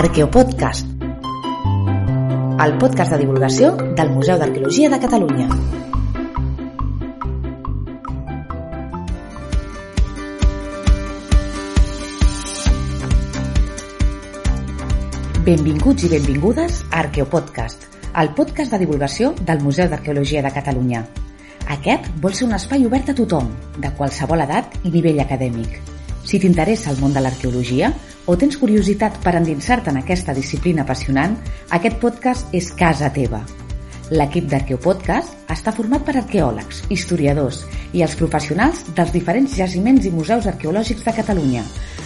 Arqueopodcast, el podcast de divulgació del Museu d'Arqueologia de Catalunya. Benvinguts i benvingudes a Arqueopodcast, el podcast de divulgació del Museu d'Arqueologia de Catalunya. Aquest vol ser un espai obert a tothom, de qualsevol edat i nivell acadèmic. Si t'interessa el món de l'arqueologia, o tens curiositat per endinsar-te en aquesta disciplina apassionant, aquest podcast és casa teva. L'equip d'Arqueopodcast està format per arqueòlegs, historiadors i els professionals dels diferents jaciments i museus arqueològics de Catalunya,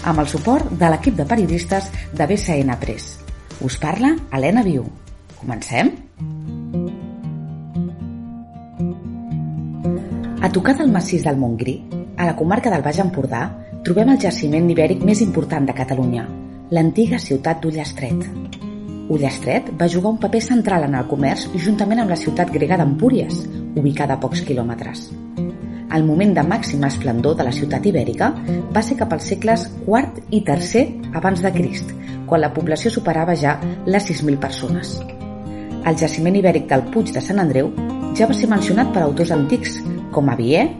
amb el suport de l'equip de periodistes de BCN Press. Us parla Helena Viu. Comencem? A tocar del massís del Montgrí, a la comarca del Baix Empordà, trobem el jaciment ibèric més important de Catalunya, l'antiga ciutat d'Ullastret. Ullastret va jugar un paper central en el comerç juntament amb la ciutat grega d'Empúries, ubicada a pocs quilòmetres. El moment de màxima esplendor de la ciutat ibèrica va ser cap als segles IV i III abans de Crist, quan la població superava ja les 6.000 persones. El jaciment ibèric del Puig de Sant Andreu ja va ser mencionat per autors antics com Avier,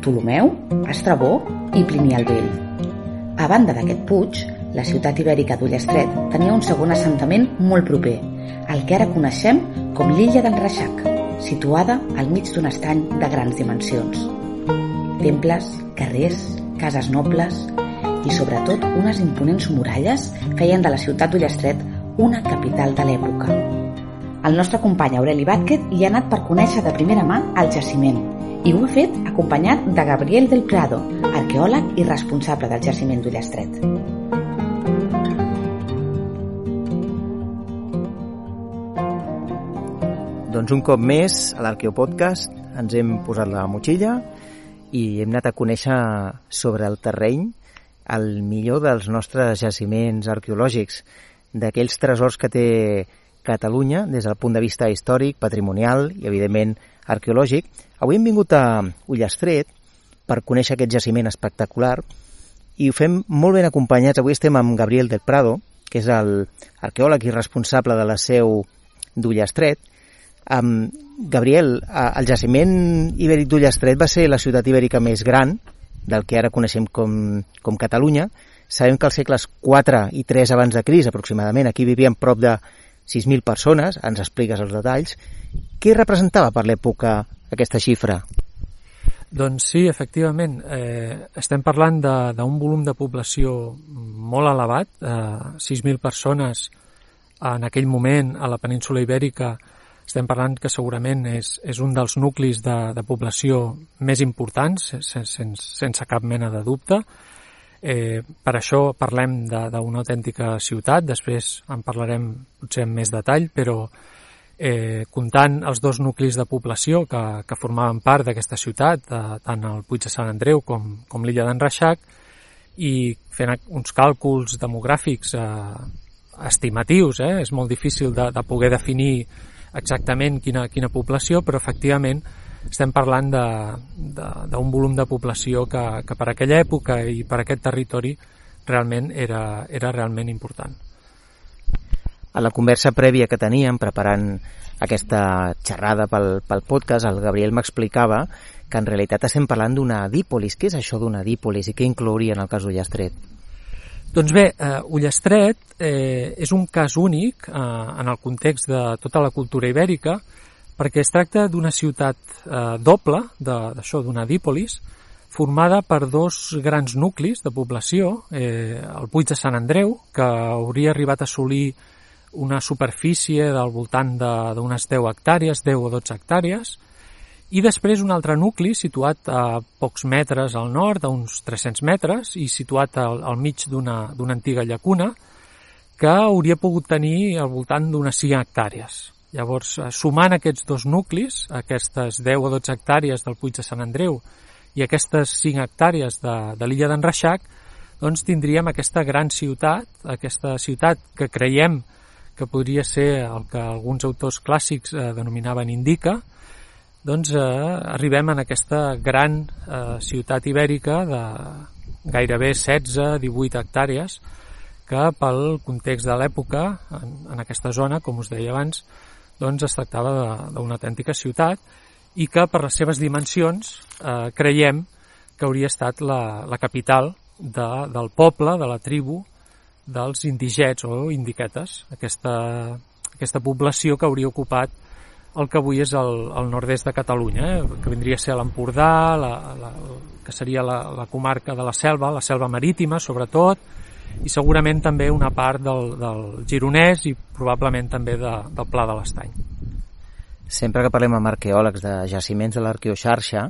Ptolomeu, Estrabó i Plini el Vell. A banda d'aquest puig, la ciutat ibèrica d'Ullestret tenia un segon assentament molt proper, el que ara coneixem com l'illa d'en Reixac, situada al mig d'un estany de grans dimensions. Temples, carrers, cases nobles i sobretot unes imponents muralles feien de la ciutat d'Ullestret una capital de l'època. El nostre company Aureli Vázquez hi ha anat per conèixer de primera mà el jaciment i ho ha fet acompanyat de Gabriel del Prado, arqueòleg i responsable del jaciment d'Ullastret. Doncs un cop més, a l'Arqueopodcast ens hem posat la motxilla i hem anat a conèixer sobre el terreny el millor dels nostres jaciments arqueològics, d'aquells tresors que té Catalunya des del punt de vista històric, patrimonial i, evidentment, arqueològic. Avui hem vingut a Ullastret per conèixer aquest jaciment espectacular i ho fem molt ben acompanyats. Avui estem amb Gabriel del Prado, que és el arqueòleg i responsable de la seu d'Ullastret. Um, Gabriel, el jaciment ibèric d'Ullastret va ser la ciutat ibèrica més gran del que ara coneixem com, com Catalunya. Sabem que als segles 4 i 3 abans de Cris, aproximadament, aquí vivien prop de 6.000 persones, ens expliques els detalls. Què representava per l'època aquesta xifra? Doncs sí, efectivament. Eh, estem parlant d'un volum de població molt elevat, eh, 6.000 persones en aquell moment a la península ibèrica. Estem parlant que segurament és, és un dels nuclis de, de població més importants, sense, sense, cap mena de dubte. Eh, per això parlem d'una autèntica ciutat, després en parlarem potser amb més detall, però eh, comptant els dos nuclis de població que, que formaven part d'aquesta ciutat, eh, tant el Puig de Sant Andreu com, com l'illa d'en Reixac, i fent uns càlculs demogràfics eh, estimatius, eh, és molt difícil de, de poder definir exactament quina, quina població, però efectivament estem parlant d'un volum de població que, que per aquella època i per aquest territori realment era, era realment important. A la conversa prèvia que teníem preparant aquesta xerrada pel, pel podcast, el Gabriel m'explicava que en realitat estem parlant d'una dípolis. Què és això d'una dípolis i què inclouria en el cas d'Ullastret? Doncs bé, uh, Ullastret eh, és un cas únic eh, en el context de tota la cultura ibèrica perquè es tracta d'una ciutat eh, doble, d'això, d'una dípolis, formada per dos grans nuclis de població, eh, el Puig de Sant Andreu, que hauria arribat a assolir una superfície del voltant d'unes de, 10 hectàrees, 10 o 12 hectàrees, i després un altre nucli situat a pocs metres al nord, a uns 300 metres, i situat al, al mig d'una antiga llacuna, que hauria pogut tenir al voltant d'unes 5 hectàrees. Llavors, eh, sumant aquests dos nuclis, aquestes 10 o 12 hectàrees del Puig de Sant Andreu i aquestes 5 hectàrees de, de l'illa d'en Reixac, doncs tindríem aquesta gran ciutat, aquesta ciutat que creiem que podria ser el que alguns autors clàssics eh, denominaven Indica, doncs eh, arribem en aquesta gran eh, ciutat ibèrica de gairebé 16-18 hectàrees que pel context de l'època, en, en aquesta zona, com us deia abans, doncs es tractava d'una autèntica ciutat i que per les seves dimensions eh, creiem que hauria estat la, la capital de, del poble, de la tribu, dels indigets o indiquetes, aquesta, aquesta població que hauria ocupat el que avui és el, el nord-est de Catalunya, eh? que vindria a ser l'Empordà, la, la, que seria la, la comarca de la selva, la selva marítima sobretot, i segurament també una part del, del Gironès i probablement també de, del Pla de l'Estany. Sempre que parlem amb arqueòlegs de jaciments de l'arqueoxarxa,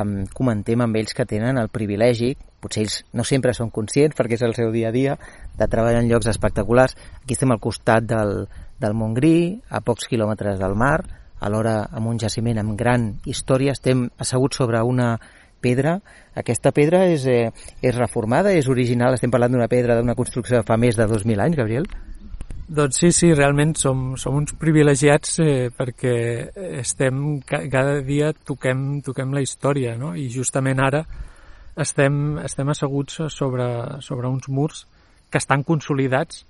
um, comentem amb ells que tenen el privilegi, potser ells no sempre són conscients perquè és el seu dia a dia, de treballar en llocs espectaculars. Aquí estem al costat del, del Montgrí, a pocs quilòmetres del mar, alhora amb un jaciment amb gran història, estem asseguts sobre una pedra. Aquesta pedra és, eh, és reformada, és original, estem parlant d'una pedra d'una construcció de fa més de 2.000 anys, Gabriel? Doncs sí, sí, realment som, som uns privilegiats eh, perquè estem, cada dia toquem, toquem la història, no? I justament ara estem, estem asseguts sobre, sobre uns murs que estan consolidats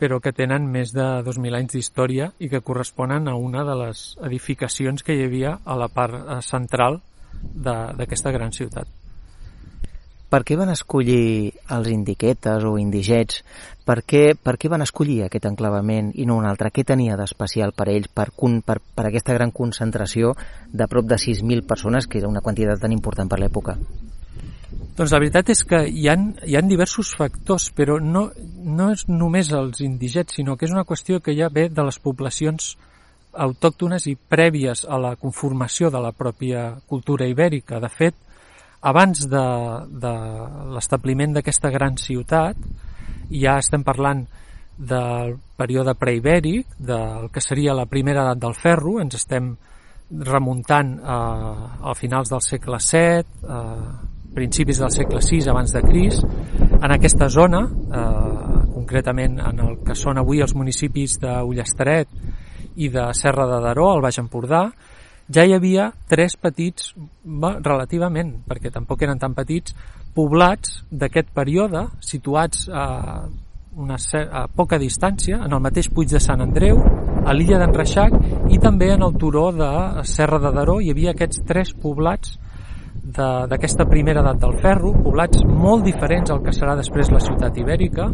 però que tenen més de 2.000 anys d'història i que corresponen a una de les edificacions que hi havia a la part eh, central d'aquesta gran ciutat. Per què van escollir els indiquetes o indigets? Per què, per què van escollir aquest enclavament i no un altre? Què tenia d'especial per ells, per, per, per aquesta gran concentració de prop de 6.000 persones, que era una quantitat tan important per l'època? Doncs la veritat és que hi han, hi han diversos factors, però no, no és només els indigets, sinó que és una qüestió que ja ve de les poblacions autòctones i prèvies a la conformació de la pròpia cultura ibèrica. De fet, abans de, de l'establiment d'aquesta gran ciutat, ja estem parlant del període preibèric, del que seria la primera edat del ferro, ens estem remuntant a, a finals del segle VII, a, principis del segle VI abans de Cris, en aquesta zona, eh, concretament en el que són avui els municipis d'Ullestret i de Serra de Daró, al Baix Empordà, ja hi havia tres petits, relativament, perquè tampoc eren tan petits, poblats d'aquest període, situats a, una, a poca distància, en el mateix Puig de Sant Andreu, a l'illa d'en Reixac i també en el turó de Serra de Daró. Hi havia aquests tres poblats d'aquesta primera edat del ferro, poblats molt diferents al que serà després la ciutat ibèrica,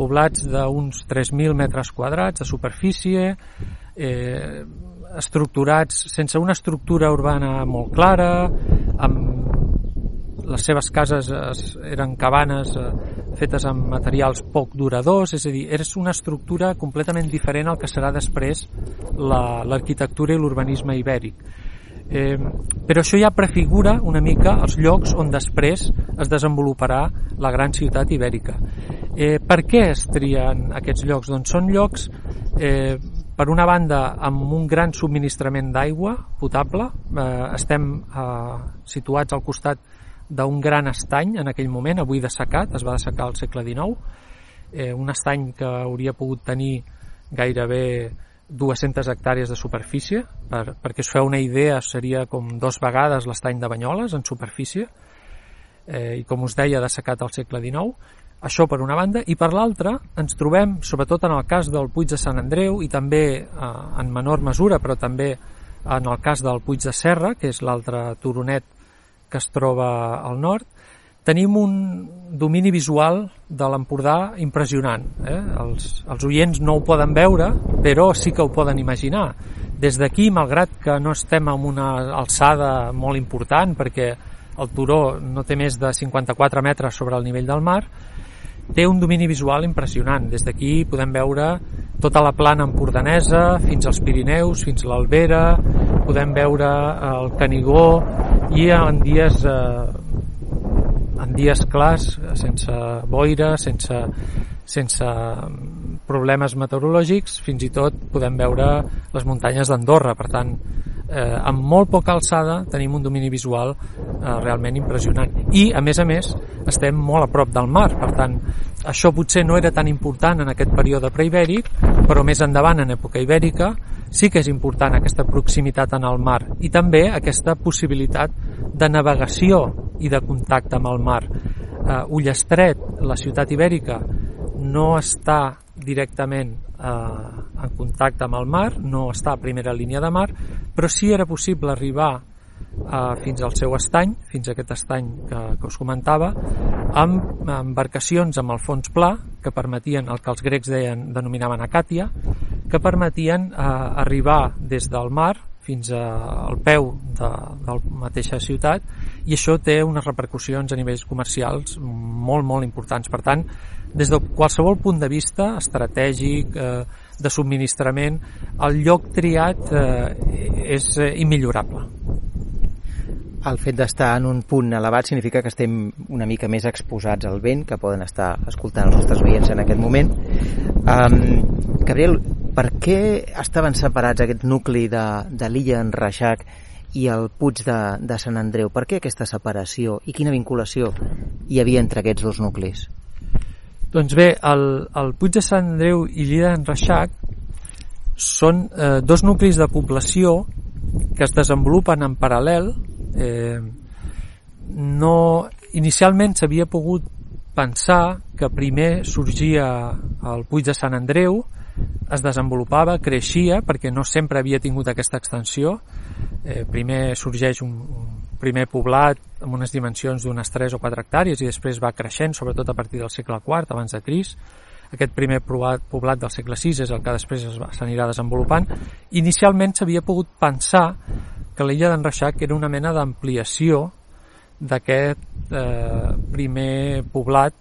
poblats d'uns 3.000 metres quadrats de superfície, eh, estructurats sense una estructura urbana molt clara, amb les seves cases eren cabanes eh, fetes amb materials poc duradors, és a dir, és una estructura completament diferent al que serà després l'arquitectura la, i l'urbanisme ibèric Eh, però això ja prefigura una mica els llocs on després es desenvoluparà la gran ciutat ibèrica. Eh, per què es trien aquests llocs? Doncs són llocs, eh, per una banda, amb un gran subministrament d'aigua potable. Eh, estem eh, situats al costat d'un gran estany en aquell moment, avui dessecat, es va dessecar al segle XIX, eh, un estany que hauria pogut tenir gairebé 200 hectàrees de superfície, per, perquè us feu una idea, seria com dos vegades l'estany de Banyoles en superfície, eh, i com us deia, dessecat al segle XIX, això per una banda, i per l'altra ens trobem, sobretot en el cas del Puig de Sant Andreu, i també eh, en menor mesura, però també en el cas del Puig de Serra, que és l'altre turonet que es troba al nord, tenim un domini visual de l'Empordà impressionant. Eh? Els, els oients no ho poden veure, però sí que ho poden imaginar. Des d'aquí, malgrat que no estem en una alçada molt important, perquè el turó no té més de 54 metres sobre el nivell del mar, té un domini visual impressionant. Des d'aquí podem veure tota la plana empordanesa, fins als Pirineus, fins a l'Albera, podem veure el Canigó i en dies eh, en dies clars, sense boira, sense, sense problemes meteorològics, fins i tot podem veure les muntanyes d'Andorra. Per tant, eh, amb molt poca alçada tenim un domini visual eh, realment impressionant. I, a més a més, estem molt a prop del mar. Per tant, això potser no era tan important en aquest període preibèric, però més endavant, en època ibèrica, sí que és important aquesta proximitat en el mar i també aquesta possibilitat de navegació i de contacte amb el mar. Uh, Ullestret, la ciutat ibèrica, no està directament eh, en contacte amb el mar, no està a primera línia de mar, però sí era possible arribar eh, fins al seu estany, fins a aquest estany que, que us comentava, amb embarcacions amb el fons pla que permetien el que els grecs deien, denominaven acàtia, que permetien eh, arribar des del mar fins al peu de, de la mateixa ciutat i això té unes repercussions a nivells comercials molt, molt importants. Per tant, des de qualsevol punt de vista estratègic, eh, de subministrament, el lloc triat eh, és immillorable. El fet d'estar en un punt elevat significa que estem una mica més exposats al vent, que poden estar escoltant els nostres oients en aquest moment. Um, Gabriel, per què estaven separats aquest nucli de, de l'illa en Reixac i el Puig de, de Sant Andreu? Per què aquesta separació i quina vinculació hi havia entre aquests dos nuclis? Doncs bé, el, el Puig de Sant Andreu i l'illa d'en Reixac són eh, dos nuclis de població que es desenvolupen en paral·lel. Eh, no, inicialment s'havia pogut pensar que primer sorgia el Puig de Sant Andreu, es desenvolupava, creixia, perquè no sempre havia tingut aquesta extensió. Eh, primer sorgeix un, un primer poblat amb unes dimensions d'unes 3 o 4 hectàrees i després va creixent, sobretot a partir del segle IV, abans de Cris. Aquest primer poblat, del segle VI és el que després s'anirà desenvolupant. Inicialment s'havia pogut pensar que l'illa d'en Reixac era una mena d'ampliació d'aquest eh, primer poblat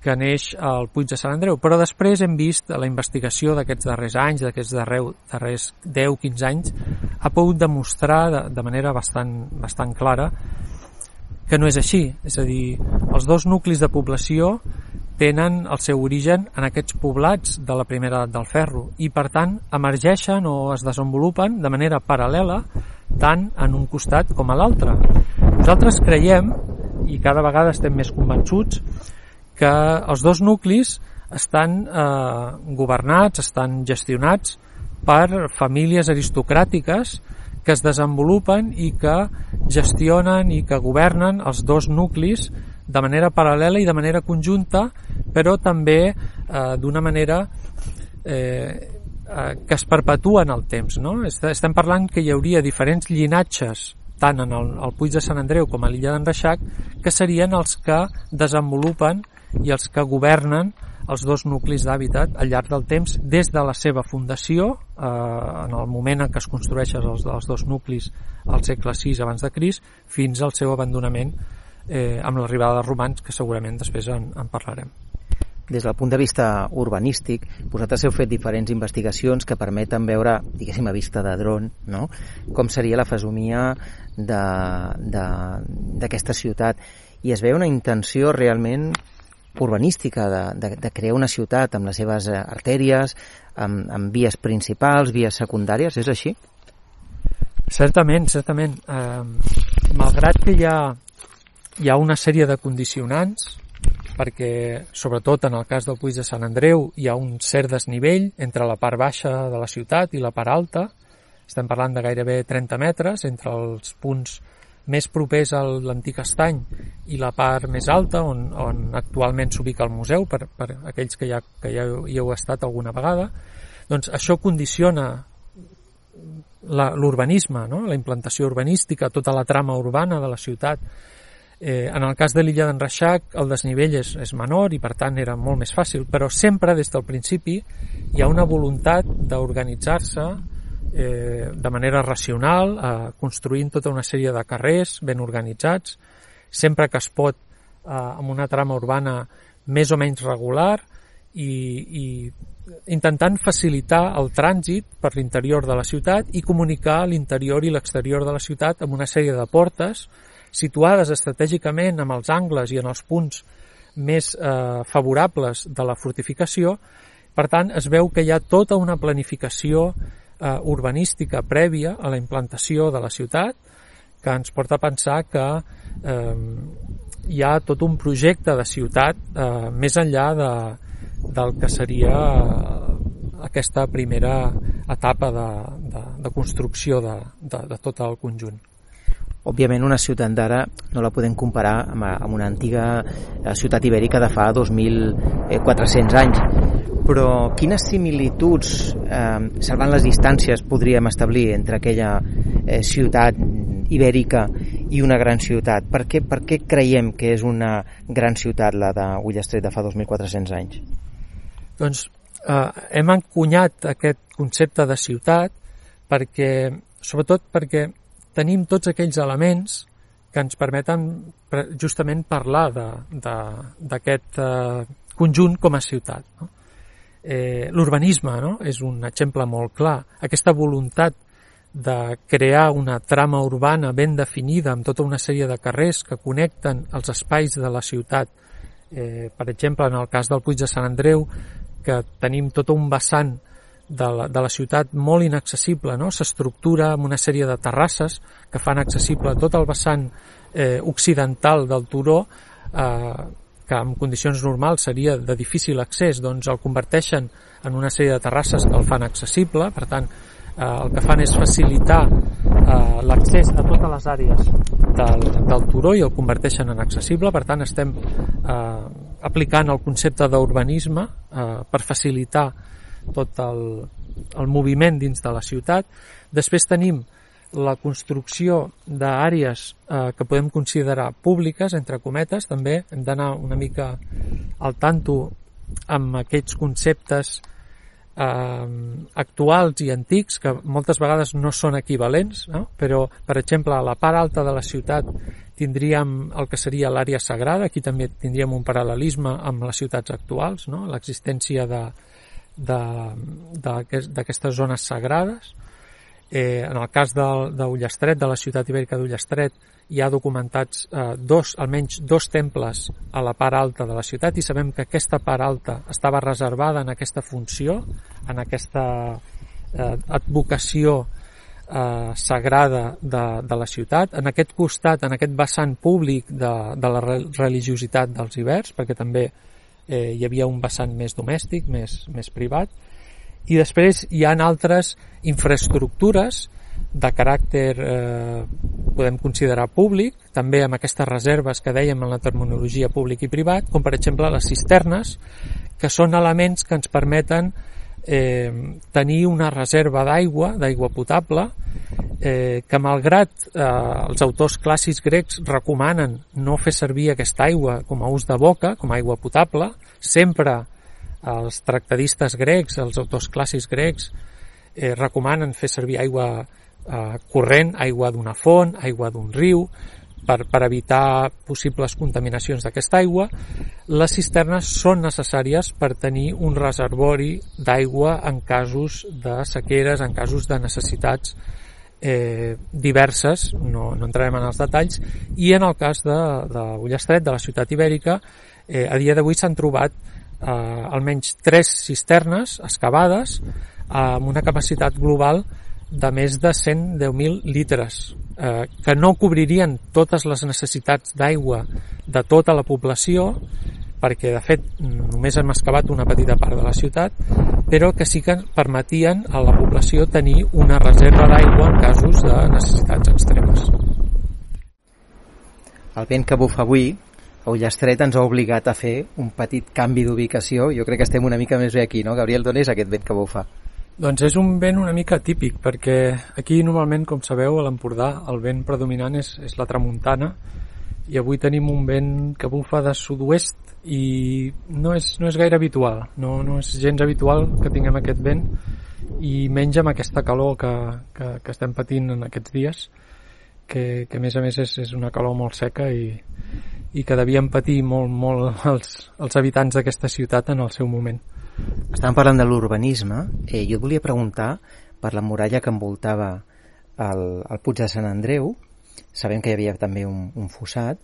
que neix al Puig de Sant Andreu, però després hem vist la investigació d'aquests darrers anys, d'aquests darrers 10-15 anys, ha pogut demostrar de, de manera bastant, bastant clara que no és així. És a dir, els dos nuclis de població tenen el seu origen en aquests poblats de la primera edat del ferro i per tant emergeixen o es desenvolupen de manera paral·lela tant en un costat com a l'altre. Nosaltres creiem, i cada vegada estem més convençuts, que els dos nuclis estan eh, governats, estan gestionats per famílies aristocràtiques que es desenvolupen i que gestionen i que governen els dos nuclis de manera paral·lela i de manera conjunta, però també eh, d'una manera eh, eh, que es perpetua en el temps. No? Estem parlant que hi hauria diferents llinatges tant en el, el Puig de Sant Andreu com a l'illa d'en Reixac, que serien els que desenvolupen i els que governen els dos nuclis d'hàbitat al llarg del temps des de la seva fundació eh, en el moment en què es construeixen els, els dos nuclis al segle VI abans de Cris fins al seu abandonament eh, amb l'arribada dels romans, que segurament després en, en parlarem. Des del punt de vista urbanístic, vosaltres heu fet diferents investigacions que permeten veure, diguéssim, a vista de dron, no? com seria la fesomia d'aquesta ciutat. I es veu una intenció realment urbanística de, de, de crear una ciutat amb les seves artèries, amb, amb vies principals, vies secundàries, és així? Certament, certament. Eh, malgrat que hi ha hi ha una sèrie de condicionants perquè, sobretot en el cas del Puig de Sant Andreu, hi ha un cert desnivell entre la part baixa de la ciutat i la part alta. Estem parlant de gairebé 30 metres entre els punts més propers a l'antic estany i la part més alta on, on actualment s'ubica el museu per, per aquells que ja, que ja hi heu estat alguna vegada doncs això condiciona l'urbanisme, no? la implantació urbanística, tota la trama urbana de la ciutat Eh, en el cas de l'illa d'en Reixac el desnivell és, és menor i per tant era molt més fàcil, però sempre des del principi hi ha una voluntat d'organitzar-se eh, de manera racional, eh, construint tota una sèrie de carrers ben organitzats, sempre que es pot eh, amb una trama urbana més o menys regular i, i intentant facilitar el trànsit per l'interior de la ciutat i comunicar l'interior i l'exterior de la ciutat amb una sèrie de portes situades estratègicament amb els angles i en els punts més eh, favorables de la fortificació. Per tant, es veu que hi ha tota una planificació eh, urbanística prèvia a la implantació de la ciutat que ens porta a pensar que eh, hi ha tot un projecte de ciutat eh, més enllà de, del que seria eh, aquesta primera etapa de, de, de construcció de, de, de tot el conjunt. Òbviament una ciutat d'ara no la podem comparar amb, amb una antiga eh, ciutat ibèrica de fa 2.400 anys però quines similituds, eh, salvant les distàncies, podríem establir entre aquella eh, ciutat ibèrica i una gran ciutat? Per què, per què creiem que és una gran ciutat la de Ullastret de fa 2.400 anys? Doncs eh, hem encunyat aquest concepte de ciutat perquè, sobretot perquè tenim tots aquells elements que ens permeten justament parlar d'aquest eh, conjunt com a ciutat. No? Eh, L'urbanisme no? és un exemple molt clar. Aquesta voluntat de crear una trama urbana ben definida amb tota una sèrie de carrers que connecten els espais de la ciutat. Eh, per exemple, en el cas del Puig de Sant Andreu, que tenim tot un vessant de la, de la ciutat molt inaccessible, no? s'estructura amb una sèrie de terrasses que fan accessible tot el vessant eh, occidental del turó eh, que en condicions normals seria de difícil accés, doncs el converteixen en una sèrie de terrasses que el fan accessible, per tant eh, el que fan és facilitar eh, l'accés a totes les àrees del, del turó i el converteixen en accessible, per tant estem eh, aplicant el concepte d'urbanisme eh, per facilitar tot el, el moviment dins de la ciutat. Després tenim la construcció d'àrees eh, que podem considerar públiques, entre cometes, també hem d'anar una mica al tanto amb aquests conceptes eh, actuals i antics que moltes vegades no són equivalents, no? però, per exemple, a la part alta de la ciutat tindríem el que seria l'àrea sagrada, aquí també tindríem un paral·lelisme amb les ciutats actuals, no? l'existència d'aquestes zones sagrades. Eh, en el cas d'Ullastret, de, de la ciutat ibèrica d'Ullastret, hi ha documentats eh, dos, almenys dos temples a la part alta de la ciutat i sabem que aquesta part alta estava reservada en aquesta funció, en aquesta eh, advocació eh, sagrada de, de la ciutat. En aquest costat, en aquest vessant públic de, de la religiositat dels hiverns, perquè també eh, hi havia un vessant més domèstic, més, més privat, i després hi han altres infraestructures de caràcter eh, podem considerar públic, també amb aquestes reserves que dèiem en la terminologia públic i privat, com per exemple les cisternes, que són elements que ens permeten eh, tenir una reserva d'aigua, d'aigua potable, eh, que malgrat eh, els autors clàssics grecs recomanen no fer servir aquesta aigua com a ús de boca, com a aigua potable, sempre els tractadistes grecs, els autors clàssics grecs, eh, recomanen fer servir aigua eh, corrent, aigua d'una font, aigua d'un riu, per, per evitar possibles contaminacions d'aquesta aigua, les cisternes són necessàries per tenir un reservori d'aigua en casos de sequeres, en casos de necessitats eh, diverses, no, no entrarem en els detalls, i en el cas de, de Ullastret, de la ciutat ibèrica, eh, a dia d'avui s'han trobat eh, almenys tres cisternes excavades amb una capacitat global de més de 110.000 litres, eh, que no cobririen totes les necessitats d'aigua de tota la població, perquè de fet només hem excavat una petita part de la ciutat, però que sí que permetien a la població tenir una reserva d'aigua en casos de necessitats extremes. El vent que bufa avui a Ullastret ens ha obligat a fer un petit canvi d'ubicació. Jo crec que estem una mica més bé aquí, no? Gabriel, d'on és aquest vent que bufa? Doncs és un vent una mica típic, perquè aquí normalment, com sabeu, a l'Empordà el vent predominant és, és la tramuntana i avui tenim un vent que bufa de sud-oest i no és, no és gaire habitual, no, no és gens habitual que tinguem aquest vent i menys amb aquesta calor que, que, que estem patint en aquests dies, que, que a més a més és, és una calor molt seca i, i que devien patir molt, molt els, els habitants d'aquesta ciutat en el seu moment. Estàvem parlant de l'urbanisme. Eh, jo volia preguntar per la muralla que envoltava el, el Puig de Sant Andreu. Sabem que hi havia també un, un fossat.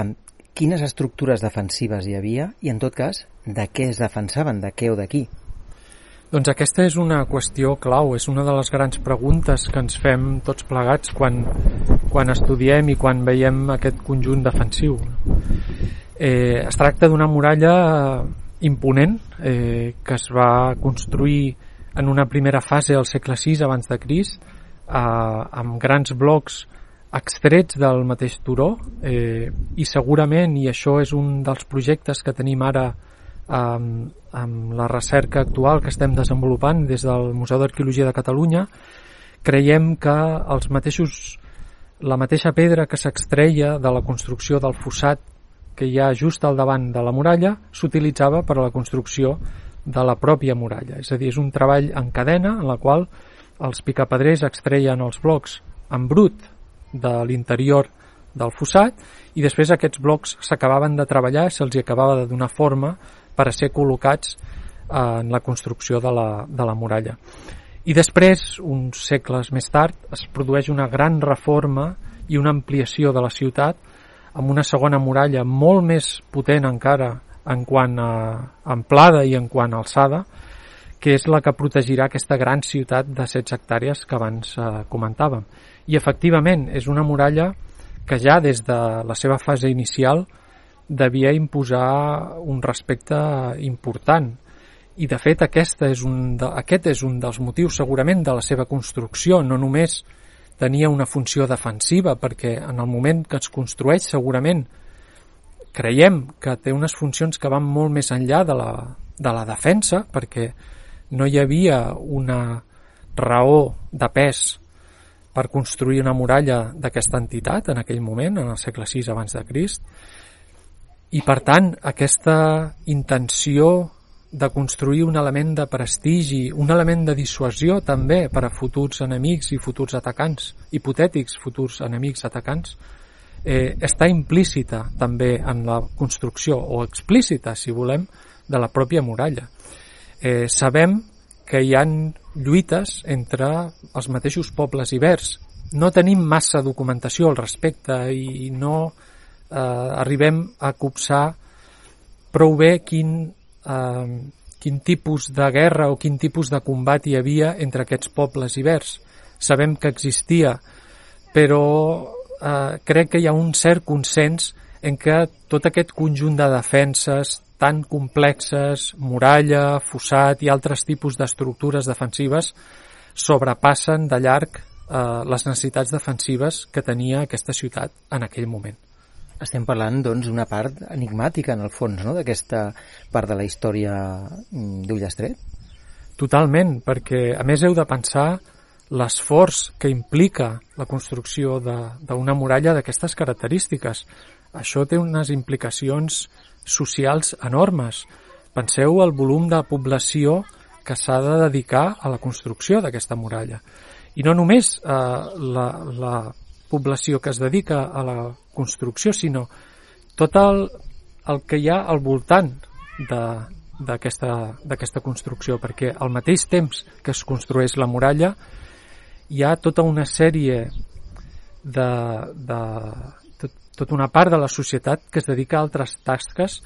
Amb quines estructures defensives hi havia i, en tot cas, de què es defensaven, de què o de qui? Doncs aquesta és una qüestió clau, és una de les grans preguntes que ens fem tots plegats quan, quan estudiem i quan veiem aquest conjunt defensiu. Eh, es tracta d'una muralla imponent eh, que es va construir en una primera fase al segle VI abans de Crist eh, amb grans blocs extrets del mateix turó eh, i segurament, i això és un dels projectes que tenim ara amb, amb la recerca actual que estem desenvolupant des del Museu d'Arqueologia de Catalunya, creiem que els mateixos, la mateixa pedra que s'extreia de la construcció del fossat que hi ha just al davant de la muralla s'utilitzava per a la construcció de la pròpia muralla. És a dir, és un treball en cadena en la qual els picapedrers extreien els blocs en brut de l'interior del fossat i després aquests blocs s'acabaven de treballar i se'ls acabava de donar forma per a ser col·locats en la construcció de la, de la muralla. I després, uns segles més tard, es produeix una gran reforma i una ampliació de la ciutat amb una segona muralla molt més potent encara en quant a amplada i en quant a alçada, que és la que protegirà aquesta gran ciutat de 16 hectàrees que abans eh, comentàvem. I efectivament és una muralla que ja des de la seva fase inicial devia imposar un respecte important. I de fet aquesta és un de, aquest és un dels motius segurament de la seva construcció, no només tenia una funció defensiva, perquè en el moment que es construeix segurament creiem que té unes funcions que van molt més enllà de la, de la defensa, perquè no hi havia una raó de pes per construir una muralla d'aquesta entitat en aquell moment, en el segle VI abans de Crist, i per tant aquesta intenció de construir un element de prestigi, un element de dissuasió també per a futurs enemics i futurs atacants, hipotètics futurs enemics atacants, eh, està implícita també en la construcció, o explícita, si volem, de la pròpia muralla. Eh, sabem que hi han lluites entre els mateixos pobles ibers. No tenim massa documentació al respecte i no eh, arribem a copsar prou bé quin eh, quin tipus de guerra o quin tipus de combat hi havia entre aquests pobles ibers. Sabem que existia, però eh, crec que hi ha un cert consens en què tot aquest conjunt de defenses tan complexes, muralla, fossat i altres tipus d'estructures defensives sobrepassen de llarg eh, les necessitats defensives que tenia aquesta ciutat en aquell moment. Estem parlant, doncs, d'una part enigmàtica, en el fons, no?, d'aquesta part de la història mm, d'Ullastret. Totalment, perquè, a més, heu de pensar l'esforç que implica la construcció d'una muralla d'aquestes característiques. Això té unes implicacions socials enormes. Penseu el volum de població que s'ha de dedicar a la construcció d'aquesta muralla. I no només eh, la, la població que es dedica a la construcció, sinó tot el, el que hi ha al voltant d'aquesta construcció, perquè al mateix temps que es construeix la muralla hi ha tota una sèrie de, de tot, tota una part de la societat que es dedica a altres tasques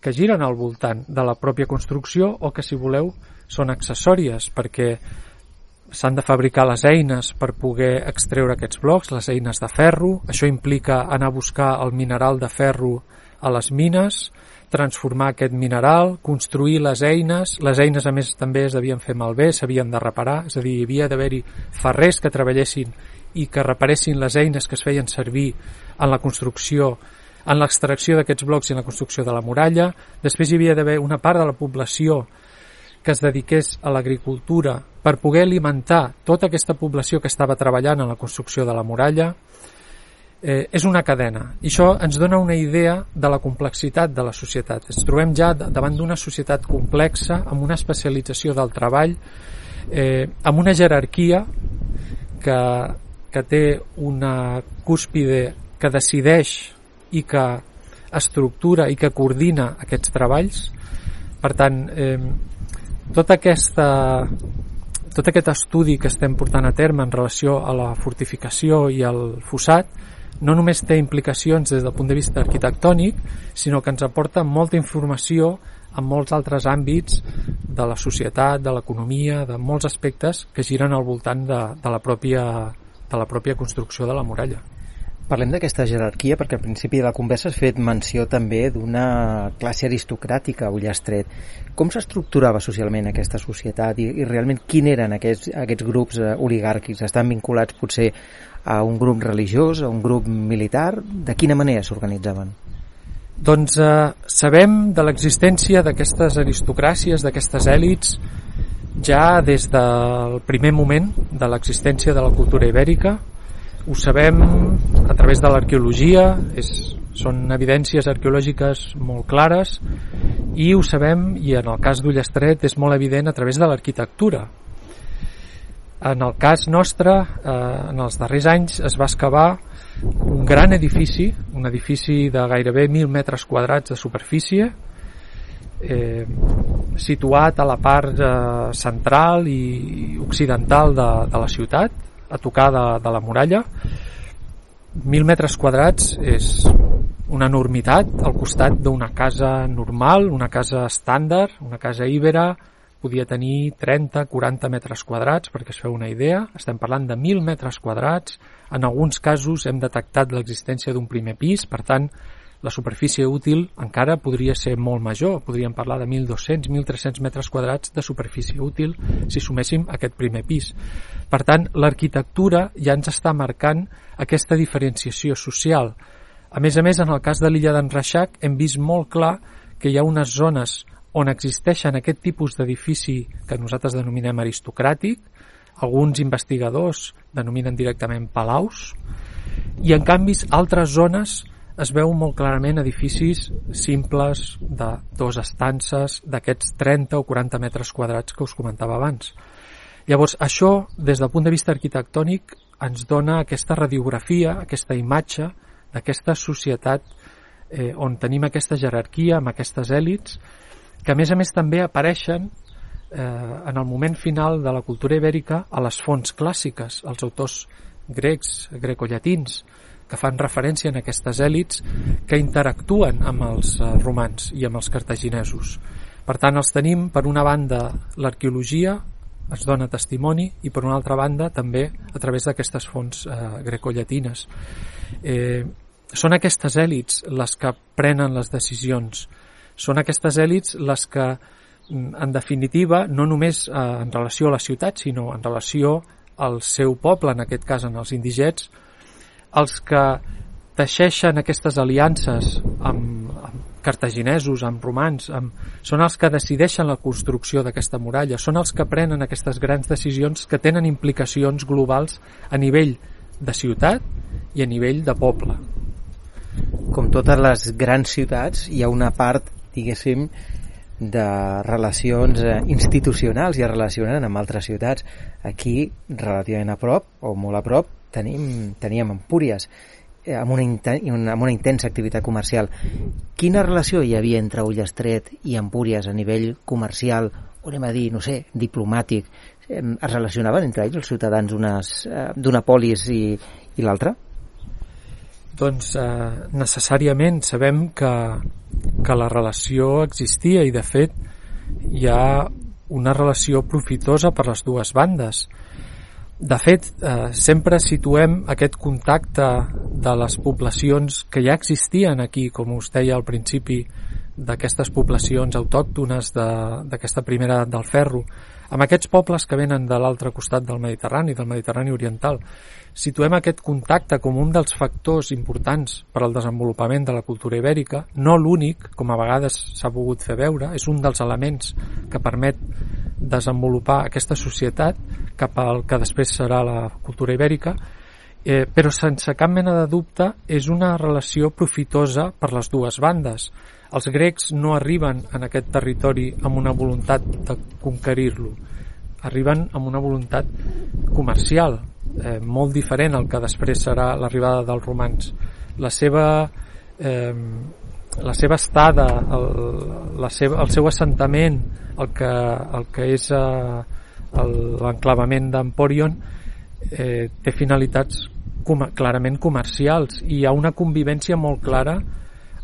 que giren al voltant de la pròpia construcció o que, si voleu, són accessòries, perquè s'han de fabricar les eines per poder extreure aquests blocs, les eines de ferro, això implica anar a buscar el mineral de ferro a les mines, transformar aquest mineral, construir les eines, les eines a més també es devien fer malbé, s'havien de reparar, és a dir, hi havia d'haver-hi ferrers que treballessin i que reparessin les eines que es feien servir en la construcció en l'extracció d'aquests blocs i en la construcció de la muralla. Després hi havia d'haver una part de la població que es dediqués a l'agricultura per poder alimentar tota aquesta població que estava treballant en la construcció de la muralla, eh, és una cadena. I això ens dona una idea de la complexitat de la societat. Ens trobem ja davant d'una societat complexa, amb una especialització del treball, eh, amb una jerarquia que, que té una cúspide que decideix i que estructura i que coordina aquests treballs. Per tant, eh, tot, aquesta, tot aquest estudi que estem portant a terme en relació a la fortificació i al fossat no només té implicacions des del punt de vista arquitectònic, sinó que ens aporta molta informació en molts altres àmbits de la societat, de l'economia, de molts aspectes que giren al voltant de, de, la pròpia, de la pròpia construcció de la muralla. Parlem d'aquesta jerarquia perquè al principi de la conversa has fet menció també d'una classe aristocràtica a Ullastret. Com s'estructurava socialment aquesta societat i, i realment quin eren aquests, aquests grups eh, oligàrquics? Estan vinculats potser a un grup religiós, a un grup militar? De quina manera s'organitzaven? Doncs eh, sabem de l'existència d'aquestes aristocràcies, d'aquestes èlits, ja des del primer moment de l'existència de la cultura ibèrica, ho sabem a través de l'arqueologia, són evidències arqueològiques molt clares i ho sabem, i en el cas d'Ullestret és molt evident a través de l'arquitectura. En el cas nostre, eh, en els darrers anys es va excavar un gran edifici, un edifici de gairebé 1.000 metres quadrats de superfície, eh, situat a la part eh, central i occidental de, de la ciutat, a tocar de, de la muralla. Mil metres quadrats és una enormitat al costat d'una casa normal, una casa estàndard, una casa íbera, podia tenir 30-40 metres quadrats, perquè es feu una idea. Estem parlant de 1.000 metres quadrats. En alguns casos hem detectat l'existència d'un primer pis, per tant, la superfície útil encara podria ser molt major, podríem parlar de 1.200-1.300 metres quadrats de superfície útil si suméssim aquest primer pis. Per tant, l'arquitectura ja ens està marcant aquesta diferenciació social. A més a més, en el cas de l'illa d'en Reixac hem vist molt clar que hi ha unes zones on existeixen aquest tipus d'edifici que nosaltres denominem aristocràtic, alguns investigadors denominen directament palaus, i en canvi altres zones es veu molt clarament edificis simples de dos estances d'aquests 30 o 40 metres quadrats que us comentava abans. Llavors, això, des del punt de vista arquitectònic, ens dona aquesta radiografia, aquesta imatge d'aquesta societat eh, on tenim aquesta jerarquia amb aquestes èlits, que a més a més també apareixen eh, en el moment final de la cultura ibèrica a les fonts clàssiques, els autors grecs, grecollatins, que fan referència en aquestes èlits que interactuen amb els eh, romans i amb els cartaginesos. Per tant, els tenim, per una banda, l'arqueologia es dona testimoni i per una altra banda també a través d'aquestes fonts eh, grecollatines. Eh, són aquestes èlits les que prenen les decisions, són aquestes èlits les que mm, en definitiva, no només eh, en relació a la ciutat, sinó en relació al seu poble, en aquest cas en els indigets, els que teixeixen aquestes aliances amb, amb cartaginesos, amb romans, amb, són els que decideixen la construcció d'aquesta muralla, són els que prenen aquestes grans decisions que tenen implicacions globals a nivell de ciutat i a nivell de poble. Com totes les grans ciutats, hi ha una part, diguéssim, de relacions eh, institucionals i es relacionen amb altres ciutats. Aquí, relativament a prop, o molt a prop, tenim, teníem Empúries eh, amb una, amb una intensa activitat comercial. Quina relació hi havia entre Ullestret i Empúries a nivell comercial, o anem a dir, no sé, diplomàtic? Es relacionaven entre ells els ciutadans eh, d'una polis i, i l'altra? Doncs eh, necessàriament sabem que, que la relació existia i de fet hi ha una relació profitosa per les dues bandes. De fet, eh, sempre situem aquest contacte de les poblacions que ja existien aquí, com us deia al principi, d'aquestes poblacions autòctones d'aquesta primera edat del ferro, amb aquests pobles que venen de l'altre costat del Mediterrani, del Mediterrani oriental. Situem aquest contacte com un dels factors importants per al desenvolupament de la cultura ibèrica, no l'únic, com a vegades s'ha pogut fer veure, és un dels elements que permet desenvolupar aquesta societat cap al que després serà la cultura ibèrica, eh, però sense cap mena de dubte és una relació profitosa per les dues bandes. Els grecs no arriben en aquest territori amb una voluntat de conquerir-lo, arriben amb una voluntat comercial, eh, molt diferent al que després serà l'arribada dels romans. La seva eh, la seva estada, el, la seva, el seu assentament, el que, el que és eh, l'enclavament d'Emporion, eh, té finalitats com, clarament comercials i hi ha una convivència molt clara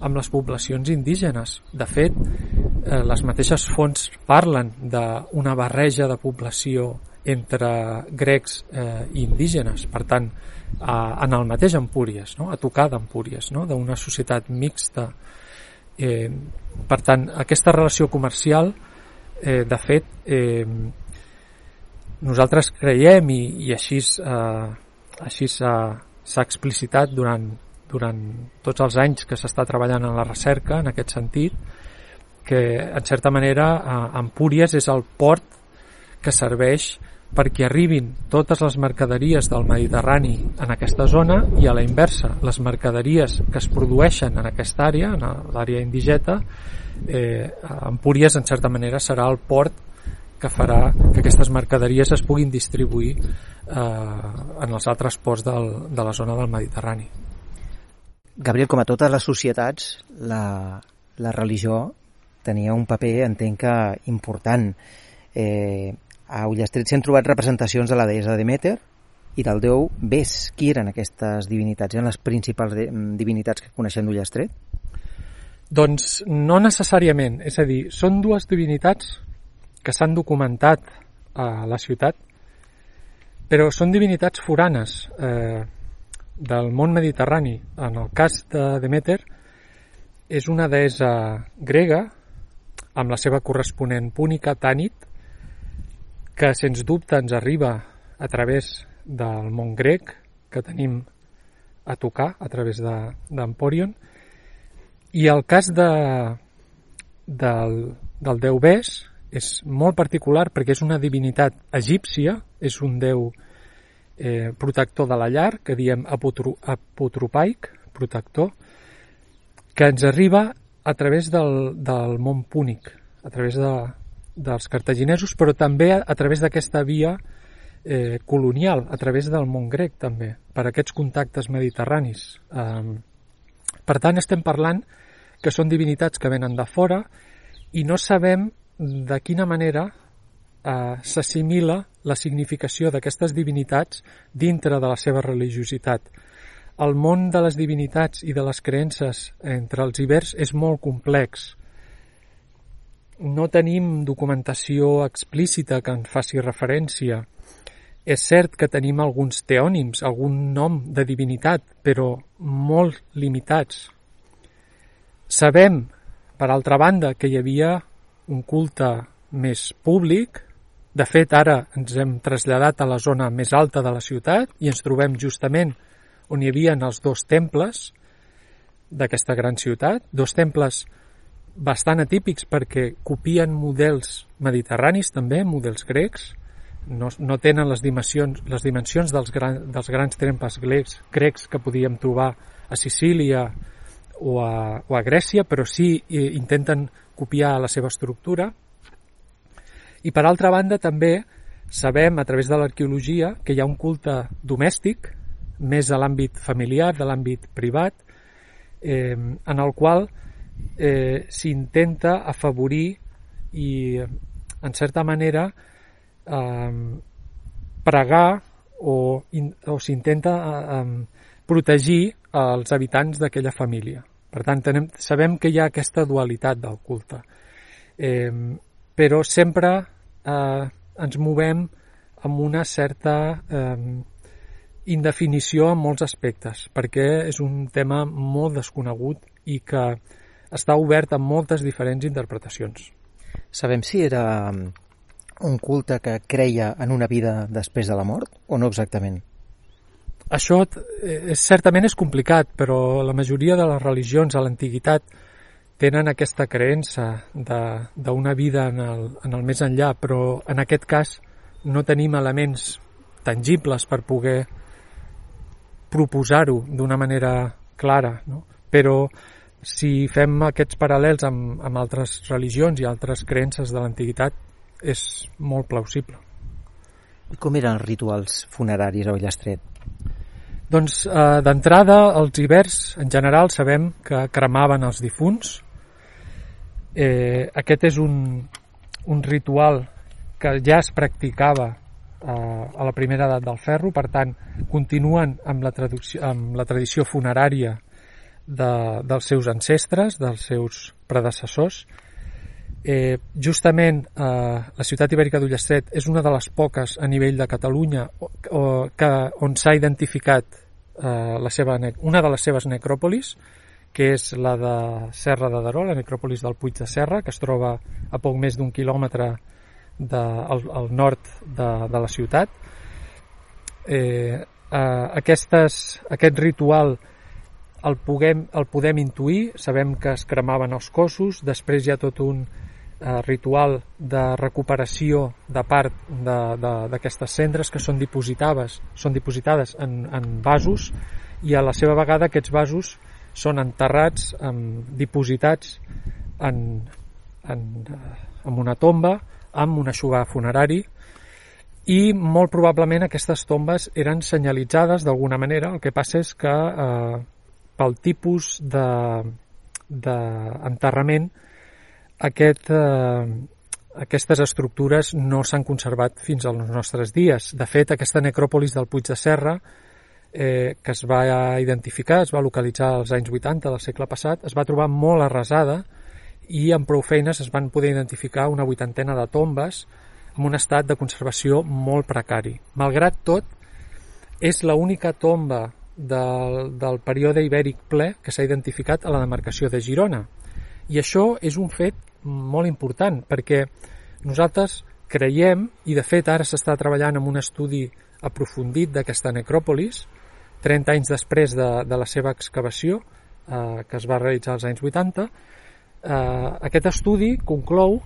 amb les poblacions indígenes. De fet, eh, les mateixes fonts parlen d'una barreja de població entre grecs eh, i indígenes. Per tant, a, en el mateix Empúries, no? a tocar d'Empúries, no? d'una societat mixta. Eh, per tant, aquesta relació comercial, eh, de fet, eh, nosaltres creiem i, i així, eh, així s'ha explicitat durant, durant tots els anys que s'està treballant en la recerca en aquest sentit, que en certa manera eh, Empúries és el port que serveix perquè arribin totes les mercaderies del Mediterrani en aquesta zona i a la inversa, les mercaderies que es produeixen en aquesta àrea, en l'àrea indigeta, eh, Empúries en certa manera serà el port que farà que aquestes mercaderies es puguin distribuir eh, en els altres ports del, de la zona del Mediterrani. Gabriel, com a totes les societats, la, la religió tenia un paper, entenc que, important. Eh, a Ullastret s'han trobat representacions de la deessa Demeter i del déu Bes. Qui eren aquestes divinitats? Eren les principals de, divinitats que coneixem d'Ullastret? Doncs no necessàriament. És a dir, són dues divinitats que s'han documentat a la ciutat, però són divinitats foranes eh, del món mediterrani. En el cas de Demeter, és una deessa grega, amb la seva corresponent púnica, Tànit, que sens dubte ens arriba a través del món grec que tenim a tocar a través d'Emporion. De, i el cas de, del, del déu Bes és molt particular perquè és una divinitat egípcia, és un déu eh, protector de la llar, que diem apotro, apotropaic, protector, que ens arriba a través del, del món púnic, a través de, dels cartaginesos, però també a, a través d'aquesta via eh, colonial, a través del món grec també, per aquests contactes mediterranis. Eh, per tant, estem parlant que són divinitats que venen de fora i no sabem de quina manera eh, s'assimila la significació d'aquestes divinitats dintre de la seva religiositat. El món de les divinitats i de les creences entre els ibers és molt complex. No tenim documentació explícita que en faci referència. És cert que tenim alguns teònims, algun nom de divinitat, però molt limitats. Sabem, per altra banda, que hi havia un culte més públic. De fet, ara ens hem traslladat a la zona més alta de la ciutat i ens trobem justament on hi havia els dos temples d'aquesta gran ciutat, dos temples bastant atípics perquè copien models mediterranis també, models grecs, no, no tenen les dimensions, les dimensions dels, gran, dels grans temples grecs, grecs que podíem trobar a Sicília o a, o a Grècia, però sí intenten copiar la seva estructura. I per altra banda també sabem a través de l'arqueologia que hi ha un culte domèstic, més a l'àmbit familiar, de l'àmbit privat, eh, en el qual s'intenta afavorir i, en certa manera, eh, pregar o, o s'intenta eh, protegir els habitants d'aquella família. Per tant, tenem, sabem que hi ha aquesta dualitat del culte. Eh, però sempre eh, ens movem amb una certa eh, indefinició en molts aspectes, perquè és un tema molt desconegut i que està obert a moltes diferents interpretacions. Sabem si era un culte que creia en una vida després de la mort o no exactament? Això és, certament és complicat, però la majoria de les religions a l'antiguitat tenen aquesta creença d'una vida en el, en el més enllà, però en aquest cas no tenim elements tangibles per poder proposar-ho d'una manera clara, no? però si fem aquests paral·lels amb, amb altres religions i altres creences de l'antiguitat és molt plausible. I com eren els rituals funeraris a Ullastret? Doncs eh, d'entrada, els hiverns en general sabem que cremaven els difunts. Eh, aquest és un, un ritual que ja es practicava eh, a la primera edat del ferro, per tant, continuen amb la, amb la tradició funerària de, dels seus ancestres, dels seus predecessors, Eh, justament eh, la ciutat ibèrica d'Ullastret és una de les poques a nivell de Catalunya o, o, que, on s'ha identificat eh, la seva, una de les seves necròpolis, que és la de Serra de Daró, la necròpolis del Puig de Serra, que es troba a poc més d'un quilòmetre de, al, al nord de, de la ciutat. Eh, eh, aquestes, aquest ritual el, puguem, el podem intuir, sabem que es cremaven els cossos, després hi ha tot un eh, ritual de recuperació de part d'aquestes cendres que són dipositades, són dipositades en, en vasos. I a la seva vegada aquests vasos són enterrats, amb, dipositats en, en, en una tomba amb un aixugar funerari. I molt probablement aquestes tombes eren senyalitzades d'alguna manera, el que passa és que eh, pel tipus d'enterrament de, aquest, eh, aquestes estructures no s'han conservat fins als nostres dies. De fet, aquesta necròpolis del Puig de Serra, eh, que es va identificar, es va localitzar als anys 80 del segle passat, es va trobar molt arrasada i amb prou feines es van poder identificar una vuitantena de tombes amb un estat de conservació molt precari. Malgrat tot, és l'única tomba del, del període ibèric ple que s'ha identificat a la demarcació de Girona. I això és un fet molt important perquè nosaltres creiem, i de fet ara s'està treballant en un estudi aprofundit d'aquesta necròpolis, 30 anys després de, de la seva excavació, eh, que es va realitzar als anys 80, eh, aquest estudi conclou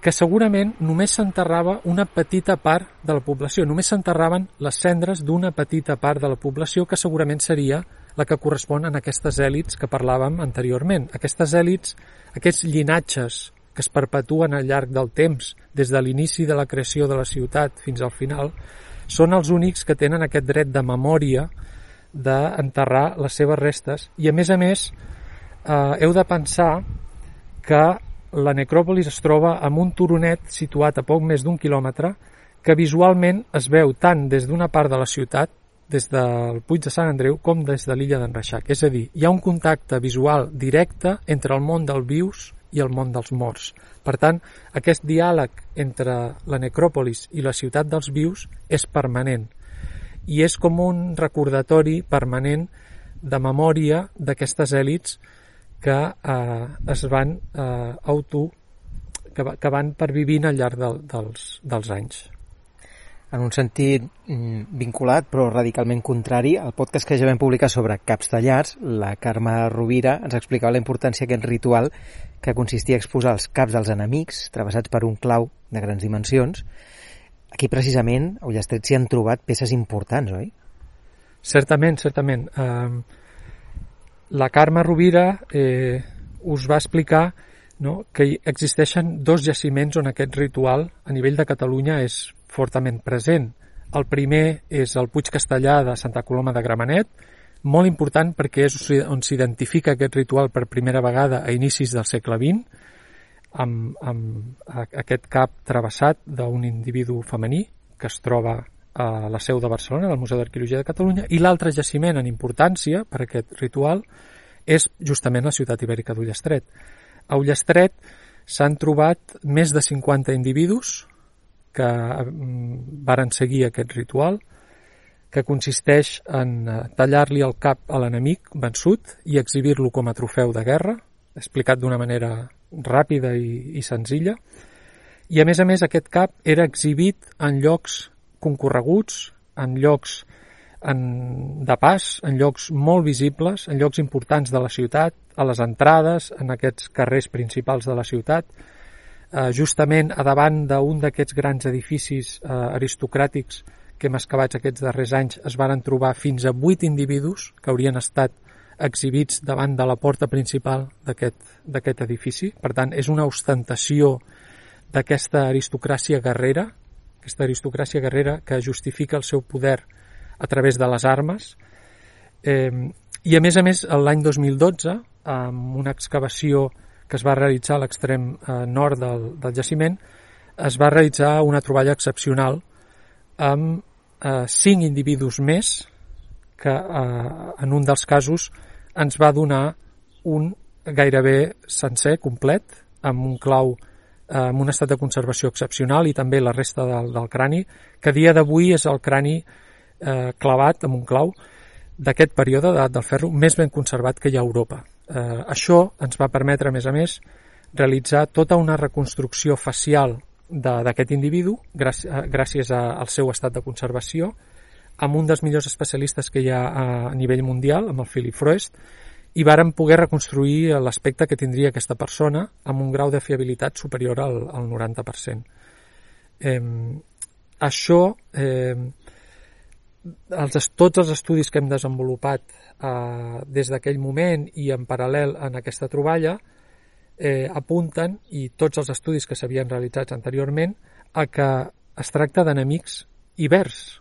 que segurament només s'enterrava una petita part de la població, només s'enterraven les cendres d'una petita part de la població que segurament seria la que correspon a aquestes èlits que parlàvem anteriorment. Aquestes èlits, aquests llinatges que es perpetuen al llarg del temps, des de l'inici de la creació de la ciutat fins al final, són els únics que tenen aquest dret de memòria d'enterrar les seves restes i a més a més eh, heu de pensar que la necròpolis es troba amb un turonet situat a poc més d'un quilòmetre que visualment es veu tant des d'una part de la ciutat, des del Puig de Sant Andreu, com des de l'illa d'en Reixac. És a dir, hi ha un contacte visual directe entre el món dels vius i el món dels morts. Per tant, aquest diàleg entre la necròpolis i la ciutat dels vius és permanent i és com un recordatori permanent de memòria d'aquestes èlits que eh, es van eh, auto que, que van pervivint al llarg de, dels, dels anys. En un sentit mm, vinculat però radicalment contrari, al podcast que ja vam publicar sobre caps tallats, la Carme Rovira ens explicava la importància d'aquest ritual que consistia a exposar els caps dels enemics travessats per un clau de grans dimensions. Aquí precisament a Ullastret s'hi han trobat peces importants, oi? Certament, certament. Uh, la Carme Rovira eh, us va explicar no, que existeixen dos jaciments on aquest ritual a nivell de Catalunya és fortament present. El primer és el Puig Castellà de Santa Coloma de Gramenet, molt important perquè és on s'identifica aquest ritual per primera vegada a inicis del segle XX, amb, amb aquest cap travessat d'un individu femení que es troba a la seu de Barcelona, del Museu d'Arqueologia de Catalunya, i l'altre jaciment en importància per aquest ritual és justament la ciutat ibèrica d'Ullestret. A Ullestret s'han trobat més de 50 individus que mm, varen seguir aquest ritual, que consisteix en eh, tallar-li el cap a l'enemic vençut i exhibir-lo com a trofeu de guerra, explicat d'una manera ràpida i, i senzilla. I a més a més aquest cap era exhibit en llocs concorreguts, en llocs en, de pas, en llocs molt visibles, en llocs importants de la ciutat, a les entrades, en aquests carrers principals de la ciutat, eh, justament a davant d'un d'aquests grans edificis eh, aristocràtics que hem excavat aquests darrers anys es varen trobar fins a vuit individus que haurien estat exhibits davant de la porta principal d'aquest edifici. Per tant, és una ostentació d'aquesta aristocràcia guerrera aquesta aristocràcia guerrera que justifica el seu poder a través de les armes. Eh, I a més a més, l'any 2012, amb una excavació que es va realitzar a l'extrem eh, nord del, del jaciment, es va realitzar una troballa excepcional amb eh, cinc individus més que eh, en un dels casos ens va donar un gairebé sencer, complet, amb un clau en un estat de conservació excepcional i també la resta del, del crani, que a dia d'avui és el crani eh, clavat amb un clau d'aquest període d'edat del ferro més ben conservat que hi ha a Europa. Eh, això ens va permetre, a més a més, realitzar tota una reconstrucció facial d'aquest individu gràcies, gràcies a, al seu estat de conservació amb un dels millors especialistes que hi ha a, a nivell mundial, amb el Philip Froest, i varen poder reconstruir l'aspecte que tindria aquesta persona amb un grau de fiabilitat superior al, al 90%. Eh, això, eh, els, tots els estudis que hem desenvolupat eh, des d'aquell moment i en paral·lel en aquesta troballa eh, apunten, i tots els estudis que s'havien realitzat anteriorment, a que es tracta d'enemics ibers.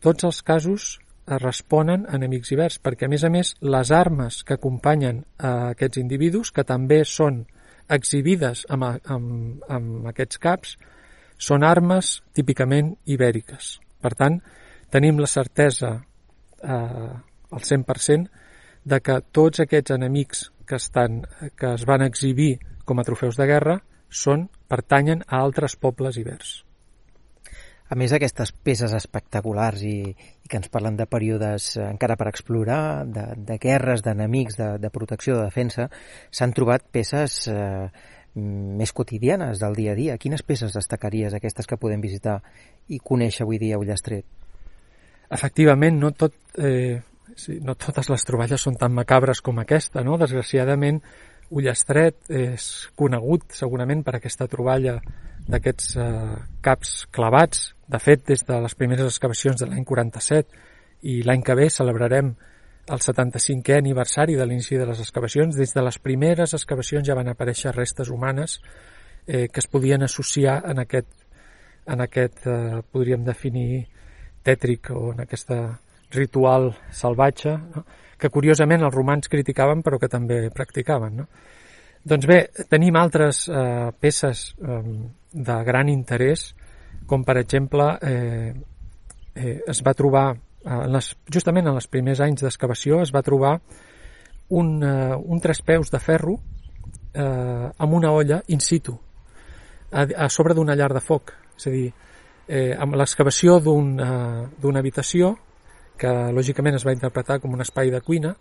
Tots els casos responen a enemics ibers, perquè a més a més les armes que acompanyen a aquests individus, que també són exhibides amb, amb, amb aquests caps, són armes típicament ibèriques. Per tant, tenim la certesa eh, al 100% de que tots aquests enemics que, estan, que es van exhibir com a trofeus de guerra són pertanyen a altres pobles ibers. A més d'aquestes peces espectaculars i que ens parlen de períodes encara per explorar, de, de guerres, d'enemics, de, de protecció, de defensa, s'han trobat peces eh, més quotidianes del dia a dia. Quines peces destacaries aquestes que podem visitar i conèixer avui dia a Ullastret? Efectivament, no, tot, eh, sí, no totes les troballes són tan macabres com aquesta. No? Desgraciadament, Ullastret és conegut segurament per aquesta troballa d'aquests eh, caps clavats. De fet, des de les primeres excavacions de l'any 47 i l'any que ve celebrarem el 75è aniversari de l'inici de les excavacions. Des de les primeres excavacions ja van aparèixer restes humanes eh, que es podien associar en aquest, en aquest eh, podríem definir, tètric o en aquest ritual salvatge, no? que curiosament els romans criticaven però que també practicaven. No? Doncs bé, tenim altres eh, peces eh, de gran interès, com per exemple eh, eh, es va trobar, eh, en les, justament en els primers anys d'excavació, es va trobar un, eh, un traspeus de ferro eh, amb una olla in situ, a, a sobre d'una llar de foc. És a dir, eh, amb l'excavació d'una un, habitació, que lògicament es va interpretar com un espai de cuina,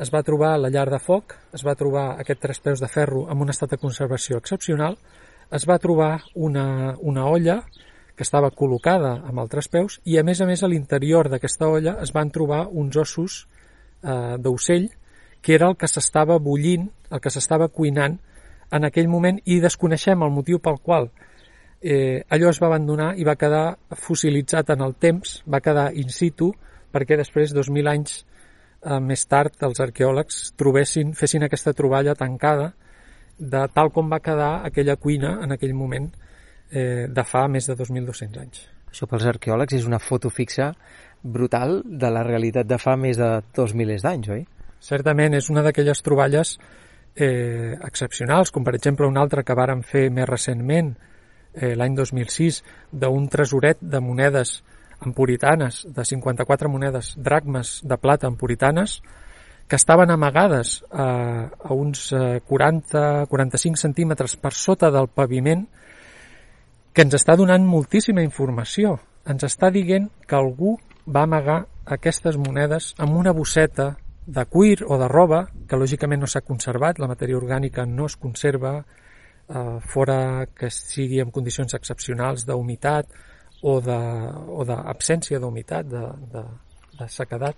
es va trobar la llar de foc, es va trobar aquest traspeus de ferro amb un estat de conservació excepcional, es va trobar una, una olla que estava col·locada amb el traspeus i a més a més a l'interior d'aquesta olla es van trobar uns ossos eh, d'ocell que era el que s'estava bullint, el que s'estava cuinant en aquell moment i desconeixem el motiu pel qual. Eh, allò es va abandonar i va quedar fossilitzat en el temps, va quedar in situ perquè després, 2.000 anys eh, més tard els arqueòlegs trobessin, fessin aquesta troballa tancada de tal com va quedar aquella cuina en aquell moment eh, de fa més de 2.200 anys. Això pels arqueòlegs és una foto fixa brutal de la realitat de fa més de dos milers d'anys, oi? Certament, és una d'aquelles troballes eh, excepcionals, com per exemple una altra que varen fer més recentment, eh, l'any 2006, d'un tresoret de monedes empuritanes, de 54 monedes dracmes de plata empuritanes, que estaven amagades a, a uns 40-45 eh, centímetres per sota del paviment, que ens està donant moltíssima informació. Ens està dient que algú va amagar aquestes monedes amb una bosseta de cuir o de roba, que lògicament no s'ha conservat, la matèria orgànica no es conserva, eh, fora que sigui en condicions excepcionals d'humitat, o d'absència d'humitat, de, de, de sequedat,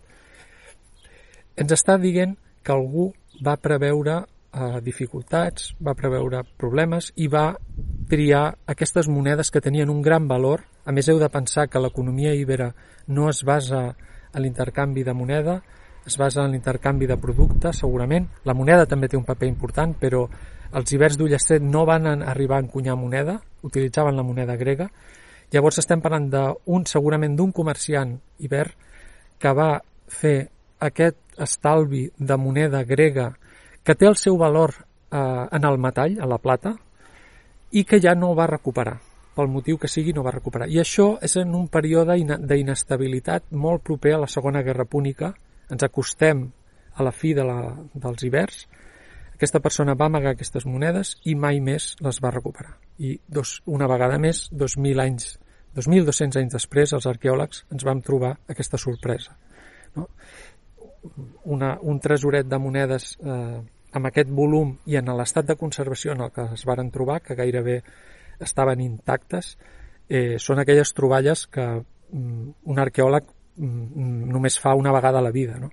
ens està dient que algú va preveure eh, dificultats, va preveure problemes i va triar aquestes monedes que tenien un gran valor. A més, heu de pensar que l'economia ibera no es basa en l'intercanvi de moneda, es basa en l'intercanvi de productes, segurament. La moneda també té un paper important, però els ibers d'Ullastret no van arribar a encunyar moneda, utilitzaven la moneda grega, Llavors estem parlant d'un, segurament d'un comerciant ibert que va fer aquest estalvi de moneda grega que té el seu valor eh, en el metall, a la plata, i que ja no va recuperar. Pel motiu que sigui, no va recuperar. I això és en un període d'inestabilitat molt proper a la Segona Guerra Púnica. Ens acostem a la fi de la, dels hiverns. Aquesta persona va amagar aquestes monedes i mai més les va recuperar. I dos, una vegada més, 2.000 anys, 2.200 anys després, els arqueòlegs ens vam trobar aquesta sorpresa. No? Una, un tresoret de monedes eh, amb aquest volum i en l'estat de conservació en el que es varen trobar, que gairebé estaven intactes, eh, són aquelles troballes que mm, un arqueòleg mm, només fa una vegada a la vida. No?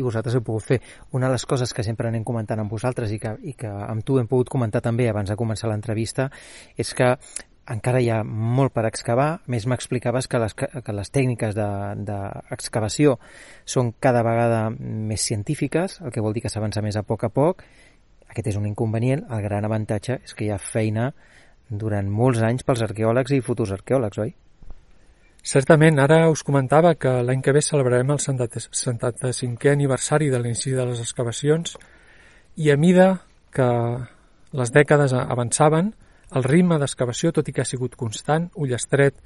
i vosaltres heu pogut fer. Una de les coses que sempre anem comentant amb vosaltres i que, i que amb tu hem pogut comentar també abans de començar l'entrevista és que encara hi ha molt per excavar. A més, m'explicaves que, les, que les tècniques d'excavació de, de són cada vegada més científiques, el que vol dir que s'avança més a poc a poc. Aquest és un inconvenient. El gran avantatge és que hi ha feina durant molts anys pels arqueòlegs i futurs arqueòlegs, oi? Certament, ara us comentava que l'any que ve celebrarem el 75è aniversari de l'inici de les excavacions i a mida que les dècades avançaven, el ritme d'excavació, tot i que ha sigut constant, Ullestret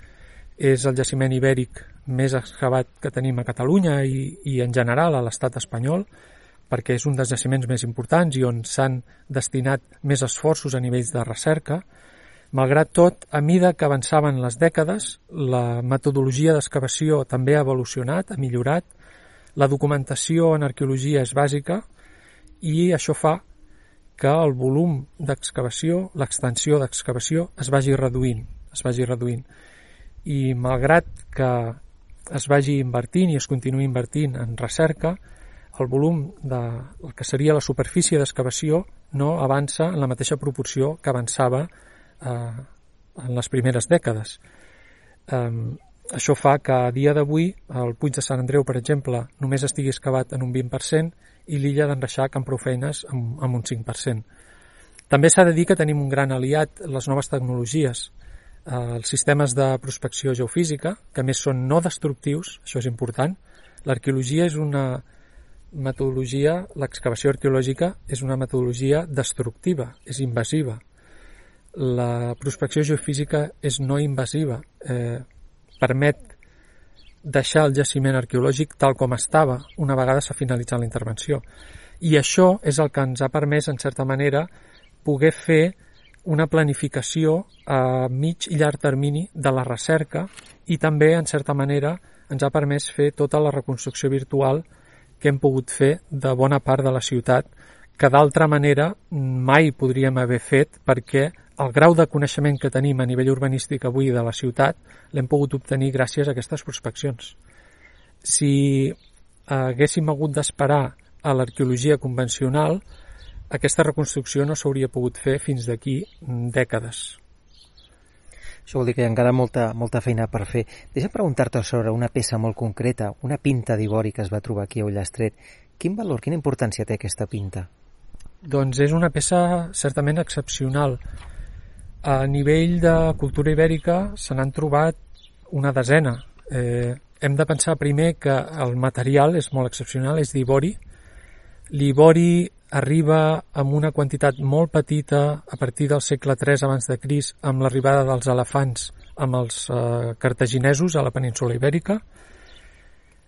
és el jaciment ibèric més excavat que tenim a Catalunya i, i en general a l'estat espanyol, perquè és un dels jaciments més importants i on s'han destinat més esforços a nivells de recerca, Malgrat tot, a mida que avançaven les dècades, la metodologia d'excavació també ha evolucionat, ha millorat, la documentació en arqueologia és bàsica i això fa que el volum d'excavació, l'extensió d'excavació es vagi reduint, es vagi reduint. I malgrat que es vagi invertint i es continuï invertint en recerca, el volum de el que seria la superfície d'excavació no avança en la mateixa proporció que avançava eh, en les primeres dècades. Eh, això fa que a dia d'avui el Puig de Sant Andreu, per exemple, només estigui excavat en un 20% i l'illa d'en Reixac amb prou feines amb, amb un 5%. També s'ha de dir que tenim un gran aliat, les noves tecnologies, eh, els sistemes de prospecció geofísica, que més són no destructius, això és important. L'arqueologia és una metodologia, l'excavació arqueològica és una metodologia destructiva, és invasiva la prospecció geofísica és no invasiva, eh, permet deixar el jaciment arqueològic tal com estava una vegada s'ha finalitzat la intervenció. I això és el que ens ha permès, en certa manera, poder fer una planificació a mig i llarg termini de la recerca i també, en certa manera, ens ha permès fer tota la reconstrucció virtual que hem pogut fer de bona part de la ciutat que d'altra manera mai podríem haver fet perquè el grau de coneixement que tenim a nivell urbanístic avui de la ciutat l'hem pogut obtenir gràcies a aquestes prospeccions. Si haguéssim hagut d'esperar a l'arqueologia convencional, aquesta reconstrucció no s'hauria pogut fer fins d'aquí dècades. Això vol dir que hi ha encara molta, molta feina per fer. Deixa preguntar-te sobre una peça molt concreta, una pinta d'ivori que es va trobar aquí a Ullastret. Quin valor, quina importància té aquesta pinta? Doncs és una peça certament excepcional. A nivell de cultura ibèrica se n'han trobat una desena. Eh, hem de pensar primer que el material és molt excepcional, és d'ivori. L'ivori arriba amb una quantitat molt petita a partir del segle III abans de Cris amb l'arribada dels elefants amb els eh, cartaginesos a la península ibèrica.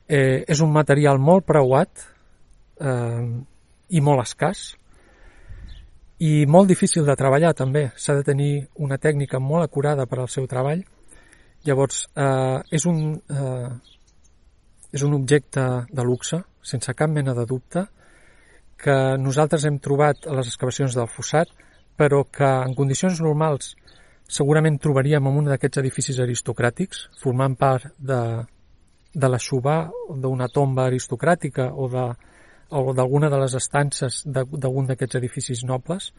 Eh, és un material molt preuat eh, i molt escàs i molt difícil de treballar també. S'ha de tenir una tècnica molt acurada per al seu treball. Llavors, eh, és, un, eh, és un objecte de luxe, sense cap mena de dubte, que nosaltres hem trobat a les excavacions del fossat, però que en condicions normals segurament trobaríem en un d'aquests edificis aristocràtics, formant part de, de la xubà d'una tomba aristocràtica o de, o d'alguna de les estances d'algun d'aquests edificis nobles,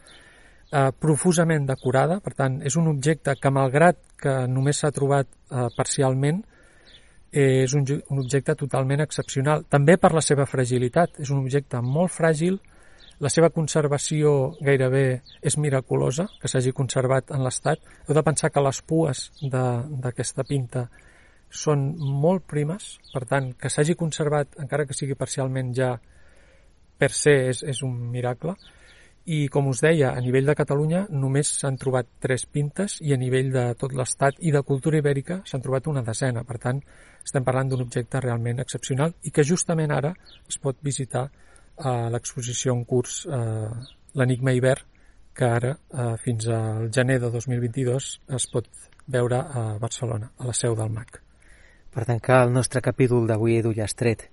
eh, profusament decorada, per tant, és un objecte que, malgrat que només s'ha trobat eh, parcialment, eh, és un, un objecte totalment excepcional, també per la seva fragilitat. És un objecte molt fràgil, la seva conservació gairebé és miraculosa, que s'hagi conservat en l'estat. Heu de pensar que les pues d'aquesta pinta són molt primes, per tant, que s'hagi conservat, encara que sigui parcialment ja per se és, és un miracle i com us deia, a nivell de Catalunya només s'han trobat tres pintes i a nivell de tot l'estat i de cultura ibèrica s'han trobat una desena. Per tant, estem parlant d'un objecte realment excepcional i que justament ara es pot visitar a l'exposició en curs eh, l'Enigma Hivern, que ara, eh, fins al gener de 2022, es pot veure a Barcelona, a la seu del MAC. Per tancar el nostre capítol d'avui d'Ullastret,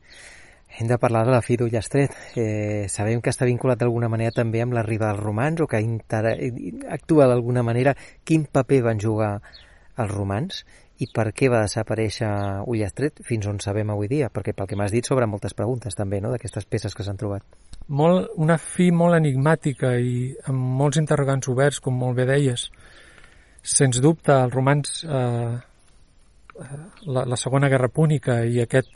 hem de parlar de la fi d'Ullastret. Eh, sabem que està vinculat d'alguna manera també amb l'arribada dels romans o que inter... actua d'alguna manera. Quin paper van jugar els romans i per què va desaparèixer Ullastret fins on sabem avui dia? Perquè pel que m'has dit sobre moltes preguntes també, no?, d'aquestes peces que s'han trobat. Molt, una fi molt enigmàtica i amb molts interrogants oberts, com molt bé deies. Sens dubte, els romans, eh, eh la, la Segona Guerra Púnica i aquest,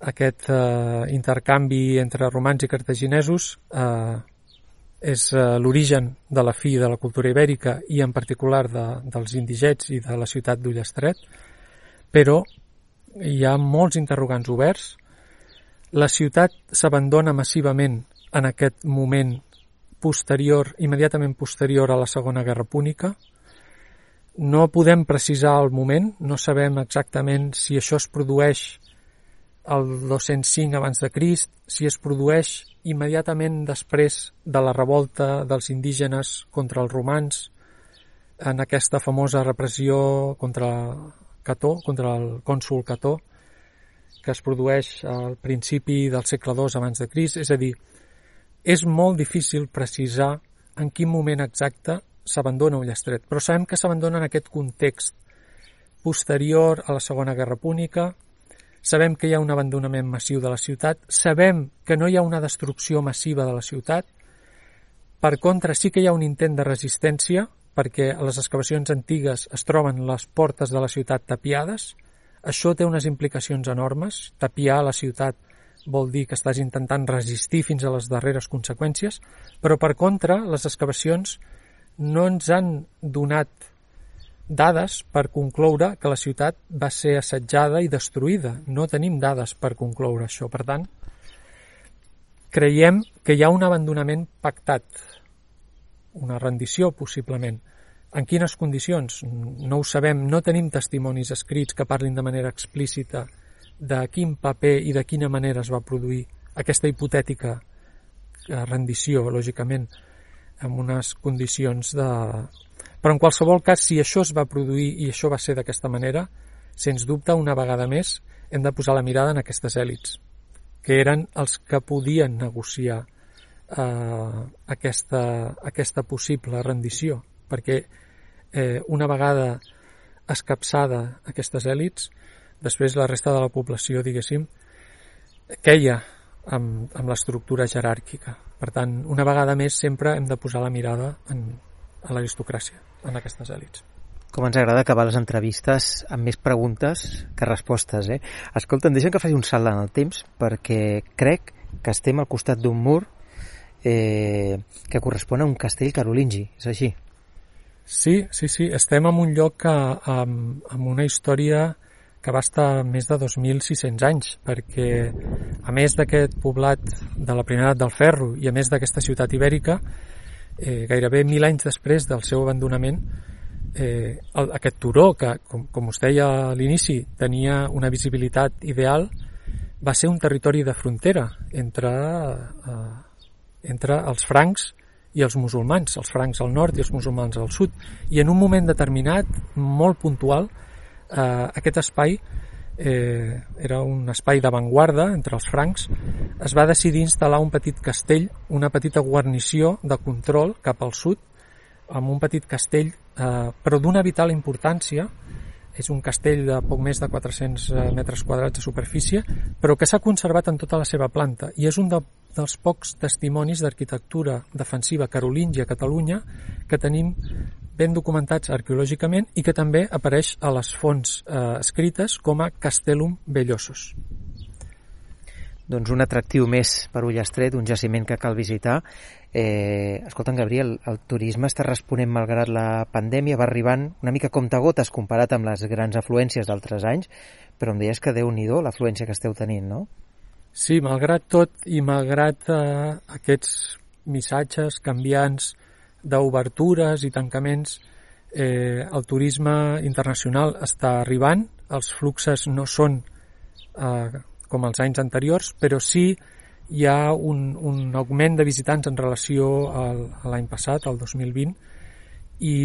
aquest eh, intercanvi entre romans i cartaginesos eh, és eh, l'origen de la fi de la cultura ibèrica i en particular de, dels indigets i de la ciutat d'Ullastret, però hi ha molts interrogants oberts. La ciutat s'abandona massivament en aquest moment posterior, immediatament posterior a la Segona Guerra Púnica. No podem precisar el moment, no sabem exactament si això es produeix el 205 abans de Crist, si es produeix immediatament després de la revolta dels indígenes contra els romans, en aquesta famosa repressió contra Cató, contra el cònsul Cató, que es produeix al principi del segle II abans de Crist, és a dir, és molt difícil precisar en quin moment exacte s'abandona Ullastret, però sabem que s'abandona en aquest context posterior a la Segona Guerra Púnica, Sabem que hi ha un abandonament massiu de la ciutat, sabem que no hi ha una destrucció massiva de la ciutat, per contra, sí que hi ha un intent de resistència, perquè a les excavacions antigues es troben les portes de la ciutat tapiades. Això té unes implicacions enormes. Tapiar la ciutat vol dir que estàs intentant resistir fins a les darreres conseqüències, però per contra, les excavacions no ens han donat dades per concloure que la ciutat va ser assetjada i destruïda. No tenim dades per concloure això. Per tant, creiem que hi ha un abandonament pactat, una rendició possiblement. En quines condicions? No ho sabem, no tenim testimonis escrits que parlin de manera explícita de quin paper i de quina manera es va produir aquesta hipotètica eh, rendició, lògicament, amb unes condicions de, però en qualsevol cas, si això es va produir i això va ser d'aquesta manera, sens dubte, una vegada més, hem de posar la mirada en aquestes èlits, que eren els que podien negociar eh, aquesta, aquesta possible rendició, perquè eh, una vegada escapçada aquestes èlits, després la resta de la població, diguéssim, queia amb, amb l'estructura jeràrquica. Per tant, una vegada més sempre hem de posar la mirada en, a l'aristocràcia en aquestes èlits. Com ens agrada acabar les entrevistes amb més preguntes que respostes, eh? Escolta, em deixen que faci un salt en el temps perquè crec que estem al costat d'un mur eh, que correspon a un castell carolingi, és així? Sí, sí, sí. Estem en un lloc que, amb, amb una història que va estar més de 2.600 anys, perquè a més d'aquest poblat de la primera edat del ferro i a més d'aquesta ciutat ibèrica, eh, gairebé mil anys després del seu abandonament, eh, el, aquest turó, que, com, com us deia a l'inici, tenia una visibilitat ideal, va ser un territori de frontera entre, eh, entre els francs i els musulmans, els francs al nord i els musulmans al sud. I en un moment determinat, molt puntual, eh, aquest espai eh, era un espai d'avantguarda entre els francs, es va decidir instal·lar un petit castell, una petita guarnició de control cap al sud, amb un petit castell, eh, però d'una vital importància, és un castell de poc més de 400 eh, metres quadrats de superfície, però que s'ha conservat en tota la seva planta i és un de, dels pocs testimonis d'arquitectura defensiva carolíngia a Catalunya que tenim ben documentats arqueològicament i que també apareix a les fonts eh, escrites com a Castellum Bellosos. Doncs un atractiu més per Ullastret, un jaciment que cal visitar. Eh, escolta, Gabriel, el turisme està responent malgrat la pandèmia, va arribant una mica comptagotes comparat amb les grans afluències d'altres anys, però em deies que déu nhi l'afluència que esteu tenint, no? Sí, malgrat tot i malgrat eh, aquests missatges canviants d'obertures i tancaments eh, el turisme internacional està arribant, els fluxes no són eh, com els anys anteriors, però sí hi ha un, un augment de visitants en relació al, a l'any passat, al 2020, i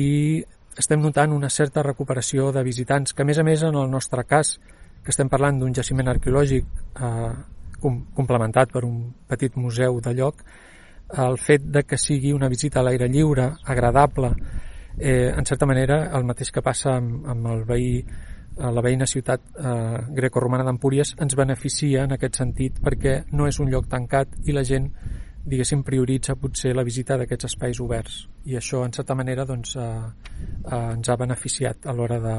estem notant una certa recuperació de visitants, que a més a més en el nostre cas, que estem parlant d'un jaciment arqueològic eh, com, complementat per un petit museu de lloc, el fet de que sigui una visita a l'aire lliure, agradable, eh, en certa manera el mateix que passa amb, amb el veí a la veïna ciutat eh, grecorromana d'Empúries ens beneficia en aquest sentit perquè no és un lloc tancat i la gent diguéssim prioritza potser la visita d'aquests espais oberts i això en certa manera doncs, eh, eh, ens ha beneficiat a l'hora de,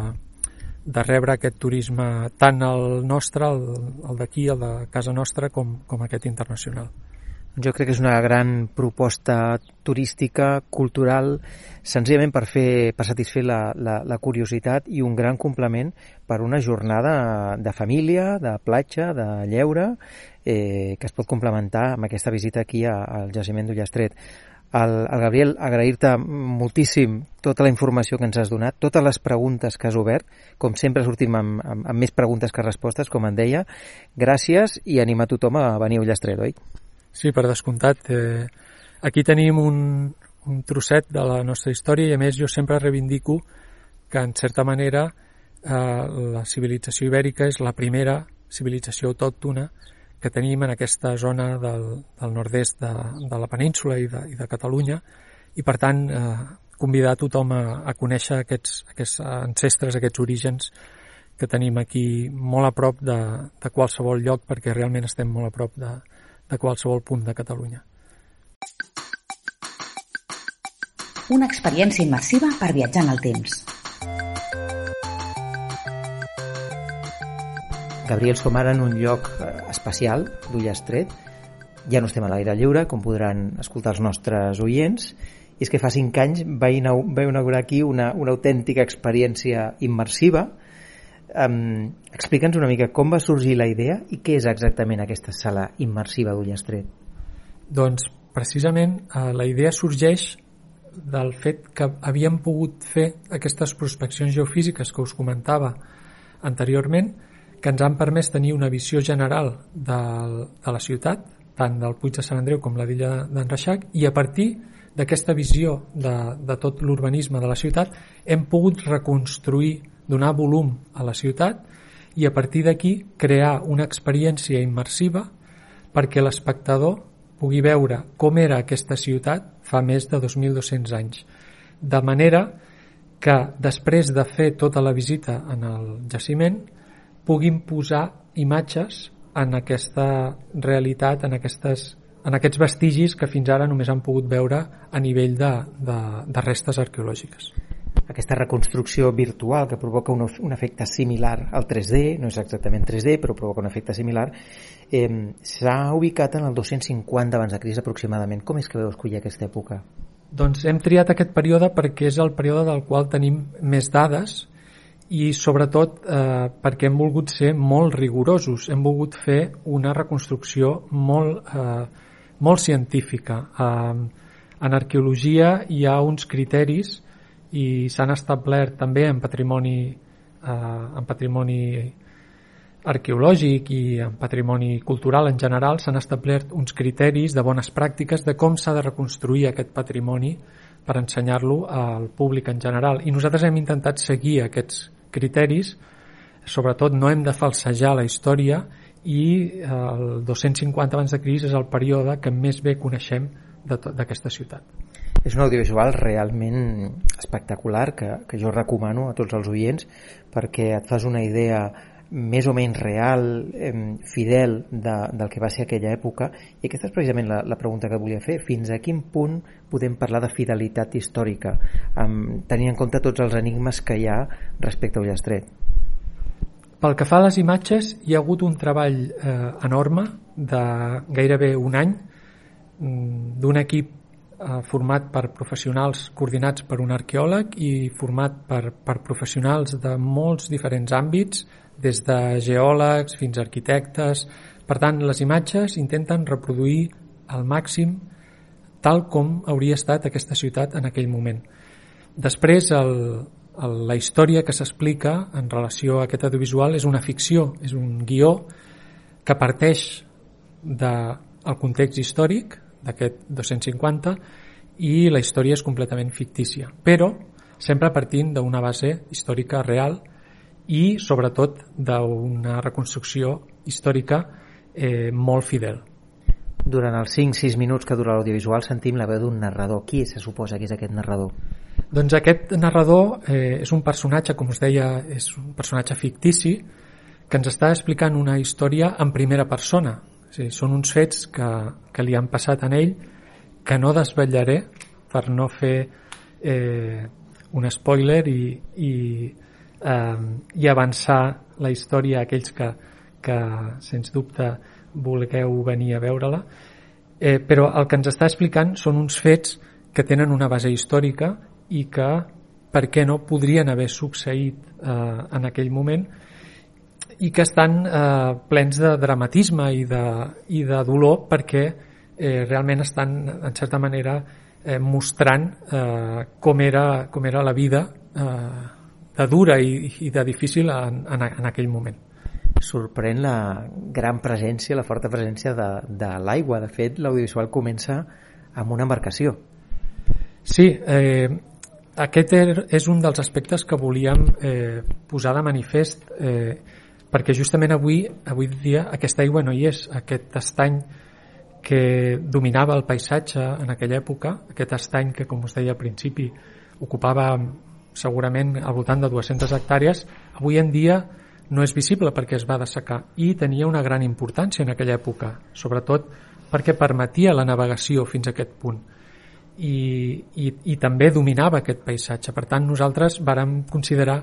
de rebre aquest turisme tant el nostre, el, el d'aquí, el de casa nostra com, com aquest internacional. Jo crec que és una gran proposta turística, cultural, senzillament per, fer, per satisfer la, la, la curiositat i un gran complement per una jornada de família, de platja, de lleure, eh, que es pot complementar amb aquesta visita aquí al jaciment d'Ullastret. El, el Gabriel, agrair-te moltíssim tota la informació que ens has donat, totes les preguntes que has obert, com sempre sortim amb, amb, amb més preguntes que respostes, com en deia. Gràcies i anima tothom a venir a Ullastret, oi? Sí, per descomptat. Eh, aquí tenim un, un trosset de la nostra història i a més jo sempre reivindico que en certa manera eh, la civilització ibèrica és la primera civilització autòctona que tenim en aquesta zona del, del nord-est de, de la península i de, i de Catalunya i per tant eh, convidar tothom a, a conèixer aquests, aquests ancestres, aquests orígens que tenim aquí molt a prop de, de qualsevol lloc perquè realment estem molt a prop de, de qualsevol punt de Catalunya. Una experiència immersiva per viatjar en el temps. Gabriel som ara en un lloc eh, especial d'Ullastret. Ja no estem a l'aire lliure, com podran escoltar els nostres oients, i és que fa cinc anys va inaugurar aquí una, una autèntica experiència immersiva, Um, Explica'ns una mica com va sorgir la idea i què és exactament aquesta sala immersiva d'Ullastret. Doncs precisament eh, la idea sorgeix del fet que havíem pogut fer aquestes prospeccions geofísiques que us comentava anteriorment que ens han permès tenir una visió general del, de la ciutat, tant del Puig de Sant Andreu com la d'Illa d'en Reixac, i a partir d'aquesta visió de, de tot l'urbanisme de la ciutat hem pogut reconstruir donar volum a la ciutat i a partir d'aquí crear una experiència immersiva perquè l'espectador pugui veure com era aquesta ciutat fa més de 2.200 anys. De manera que després de fer tota la visita en el jaciment puguin posar imatges en aquesta realitat, en, aquestes, en aquests vestigis que fins ara només han pogut veure a nivell de, de, de restes arqueològiques aquesta reconstrucció virtual que provoca un, un efecte similar al 3D, no és exactament 3D, però provoca un efecte similar, eh, s'ha ubicat en el 250 abans de crisi aproximadament. Com és que veu escollir aquesta època? Doncs hem triat aquest període perquè és el període del qual tenim més dades i sobretot eh, perquè hem volgut ser molt rigorosos, hem volgut fer una reconstrucció molt, eh, molt científica. Eh, en arqueologia hi ha uns criteris i s'han establert també en patrimoni, eh, en patrimoni arqueològic i en patrimoni cultural en general s'han establert uns criteris de bones pràctiques de com s'ha de reconstruir aquest patrimoni per ensenyar-lo al públic en general i nosaltres hem intentat seguir aquests criteris sobretot no hem de falsejar la història i el 250 abans de Cris és el període que més bé coneixem d'aquesta ciutat. És un audiovisual realment espectacular que, que jo recomano a tots els oients perquè et fas una idea més o menys real, eh, fidel de, del que va ser aquella època. I aquesta és precisament la, la pregunta que volia fer. Fins a quin punt podem parlar de fidelitat històrica amb, tenint en compte tots els enigmes que hi ha respecte a Ullastret? Pel que fa a les imatges hi ha hagut un treball eh, enorme de gairebé un any mm, d'un equip format per professionals coordinats per un arqueòleg i format per, per professionals de molts diferents àmbits, des de geòlegs fins a arquitectes. Per tant, les imatges intenten reproduir al màxim tal com hauria estat aquesta ciutat en aquell moment. Després, el, el, la història que s'explica en relació a aquest audiovisual és una ficció, és un guió que parteix de el context històric d'aquest 250 i la història és completament fictícia, però sempre partint d'una base històrica real i sobretot d'una reconstrucció històrica eh, molt fidel. Durant els 5-6 minuts que dura l'audiovisual sentim la veu d'un narrador. Qui se suposa que és aquest narrador? Doncs aquest narrador eh, és un personatge, com us deia, és un personatge fictici que ens està explicant una història en primera persona. Sigui, són uns fets que, que li han passat a ell que no desvetllaré per no fer eh, un spoiler i, i, eh, i avançar la història a aquells que, que sens dubte vulgueu venir a veure-la, eh, però el que ens està explicant són uns fets que tenen una base històrica i que, per què no, podrien haver succeït eh, en aquell moment i que estan eh, plens de dramatisme i de, i de dolor perquè eh, realment estan, en certa manera, eh, mostrant eh, com, era, com era la vida eh, de dura i, i de difícil en, en, en aquell moment sorprèn la gran presència, la forta presència de, de l'aigua. De fet, l'audiovisual comença amb una embarcació. Sí, eh, aquest er, és un dels aspectes que volíem eh, posar de manifest eh, perquè justament avui, avui dia aquesta aigua no hi és, aquest estany que dominava el paisatge en aquella època, aquest estany que, com us deia al principi, ocupava segurament al voltant de 200 hectàrees, avui en dia no és visible perquè es va dessecar. I tenia una gran importància en aquella època, sobretot perquè permetia la navegació fins a aquest punt. I, i, i també dominava aquest paisatge. Per tant, nosaltres vàrem considerar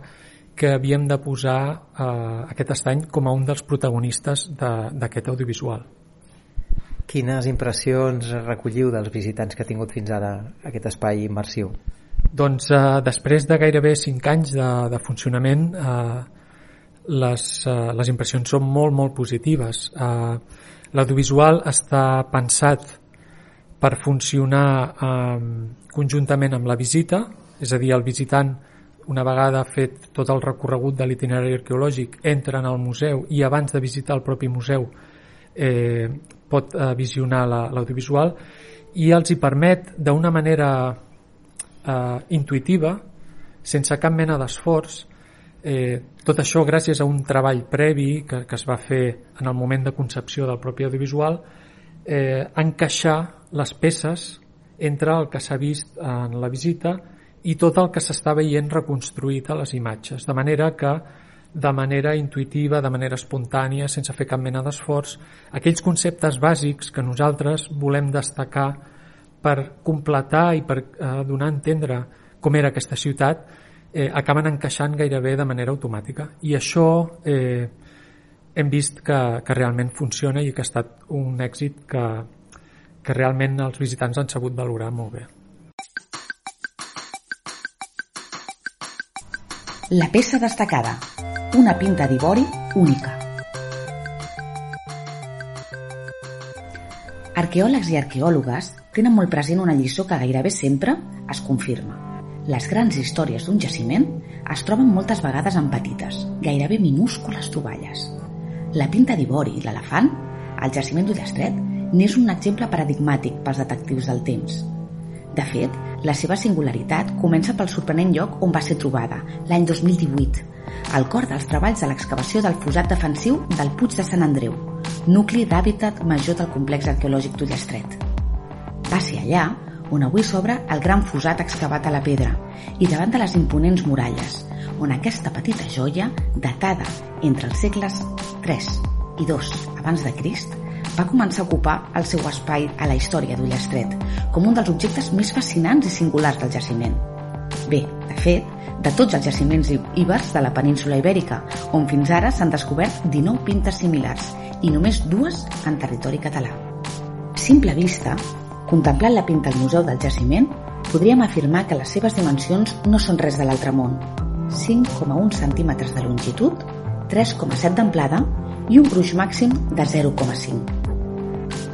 que havíem de posar eh, aquest estany com a un dels protagonistes d'aquest de, audiovisual. Quines impressions recolliu dels visitants que ha tingut fins ara aquest espai immersiu? Doncs eh, després de gairebé 5 anys de, de funcionament eh, les, uh, les impressions són molt, molt positives. Uh, L'audiovisual està pensat per funcionar um, conjuntament amb la visita, és a dir, el visitant, una vegada fet tot el recorregut de l'itinerari arqueològic, entra en el museu i abans de visitar el propi museu eh, pot uh, visionar l'audiovisual la, i els hi permet d'una manera eh, intuïtiva, sense cap mena d'esforç, Eh, tot això gràcies a un treball previ que, que es va fer en el moment de concepció del propi audiovisual, eh, encaixar les peces entre el que s'ha vist en la visita i tot el que s'està veient reconstruït a les imatges, de manera que de manera intuïtiva, de manera espontània, sense fer cap mena d'esforç, aquells conceptes bàsics que nosaltres volem destacar per completar i per eh, donar a entendre com era aquesta ciutat, eh, acaben encaixant gairebé de manera automàtica i això eh, hem vist que, que realment funciona i que ha estat un èxit que, que realment els visitants han sabut valorar molt bé. La peça destacada. Una pinta d'ivori única. Arqueòlegs i arqueòlogues tenen molt present una lliçó que gairebé sempre es confirma. Les grans històries d'un jaciment es troben moltes vegades en petites, gairebé minúscules troballes. La pinta d'ivori i l'elefant, al jaciment d'Ullastret, n'és un exemple paradigmàtic pels detectius del temps. De fet, la seva singularitat comença pel sorprenent lloc on va ser trobada, l'any 2018, al cor dels treballs de l'excavació del fosat defensiu del Puig de Sant Andreu, nucli d'hàbitat major del complex arqueològic d'Ullastret. Va ser allà on avui s'obre el gran fosat excavat a la pedra i davant de les imponents muralles, on aquesta petita joia, datada entre els segles 3 i 2 abans de Crist, va començar a ocupar el seu espai a la història d'Ullastret com un dels objectes més fascinants i singulars del jaciment. Bé, de fet, de tots els jaciments íbers de la península ibèrica, on fins ara s'han descobert 19 pintes similars i només dues en territori català. Simple vista, Contemplant la pinta al Museu del Jaciment, podríem afirmar que les seves dimensions no són res de l'altre món. 5,1 centímetres de longitud, 3,7 d'amplada i un gruix màxim de 0,5.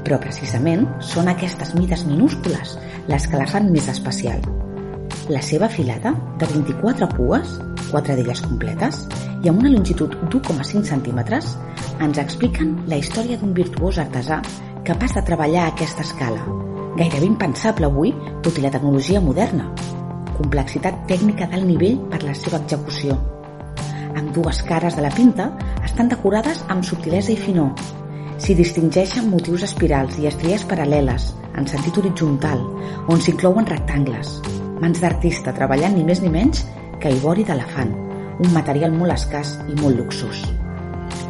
Però precisament són aquestes mides minúscules les que la fan més especial. La seva filada, de 24 pues, quatre d'elles completes, i amb una longitud d'1,5 centímetres, ens expliquen la història d'un virtuós artesà capaç de treballar a aquesta escala, gairebé impensable avui, tot i la tecnologia moderna. Complexitat tècnica d'alt nivell per la seva execució. Amb dues cares de la pinta estan decorades amb subtilesa i finor. S'hi distingeixen motius espirals i estries paral·leles, en sentit horitzontal, on s'inclouen rectangles. Mans d'artista treballant ni més ni menys que ivori d'elefant, un material molt escàs i molt luxós.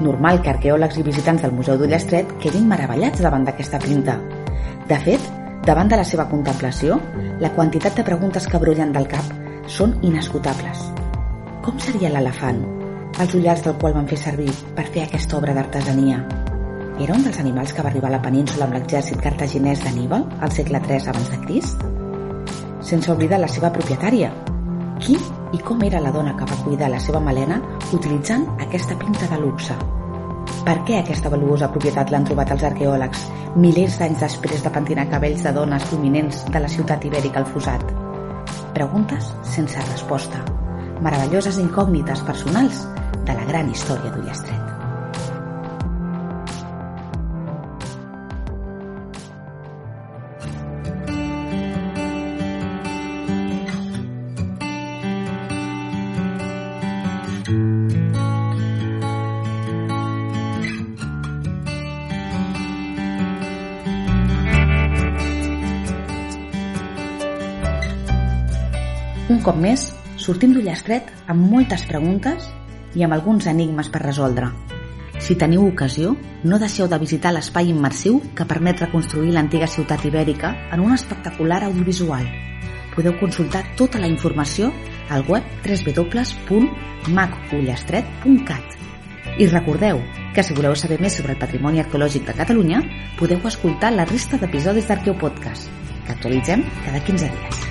Normal que arqueòlegs i visitants del Museu d'Ullastret quedin meravellats davant d'aquesta pinta. De fet, davant de la seva contemplació, la quantitat de preguntes que brollen del cap són inesgotables. Com seria l'elefant? Els ullals del qual van fer servir per fer aquesta obra d'artesania. Era un dels animals que va arribar a la península amb l'exèrcit cartaginès d'Aníbal al segle III abans de Crist? Sense oblidar la seva propietària. Qui i com era la dona que va cuidar la seva melena utilitzant aquesta pinta de luxe? Per què aquesta valuosa propietat l'han trobat els arqueòlegs milers d'anys després de pentinar cabells de dones prominents de la ciutat ibèrica al Fusat? Preguntes sense resposta. Meravelloses incògnites personals de la gran història d'Ullastret. Cop més, sortim d'Ullastret amb moltes preguntes i amb alguns enigmes per resoldre. Si teniu ocasió, no deixeu de visitar l'espai immersiu que permet reconstruir l'antiga ciutat ibèrica en un espectacular audiovisual. Podeu consultar tota la informació al web www.macullastret.cat. I recordeu que si voleu saber més sobre el patrimoni arqueològic de Catalunya, podeu escoltar la resta d'episodis d'Arqueopodcast, que actualitzem cada 15 dies.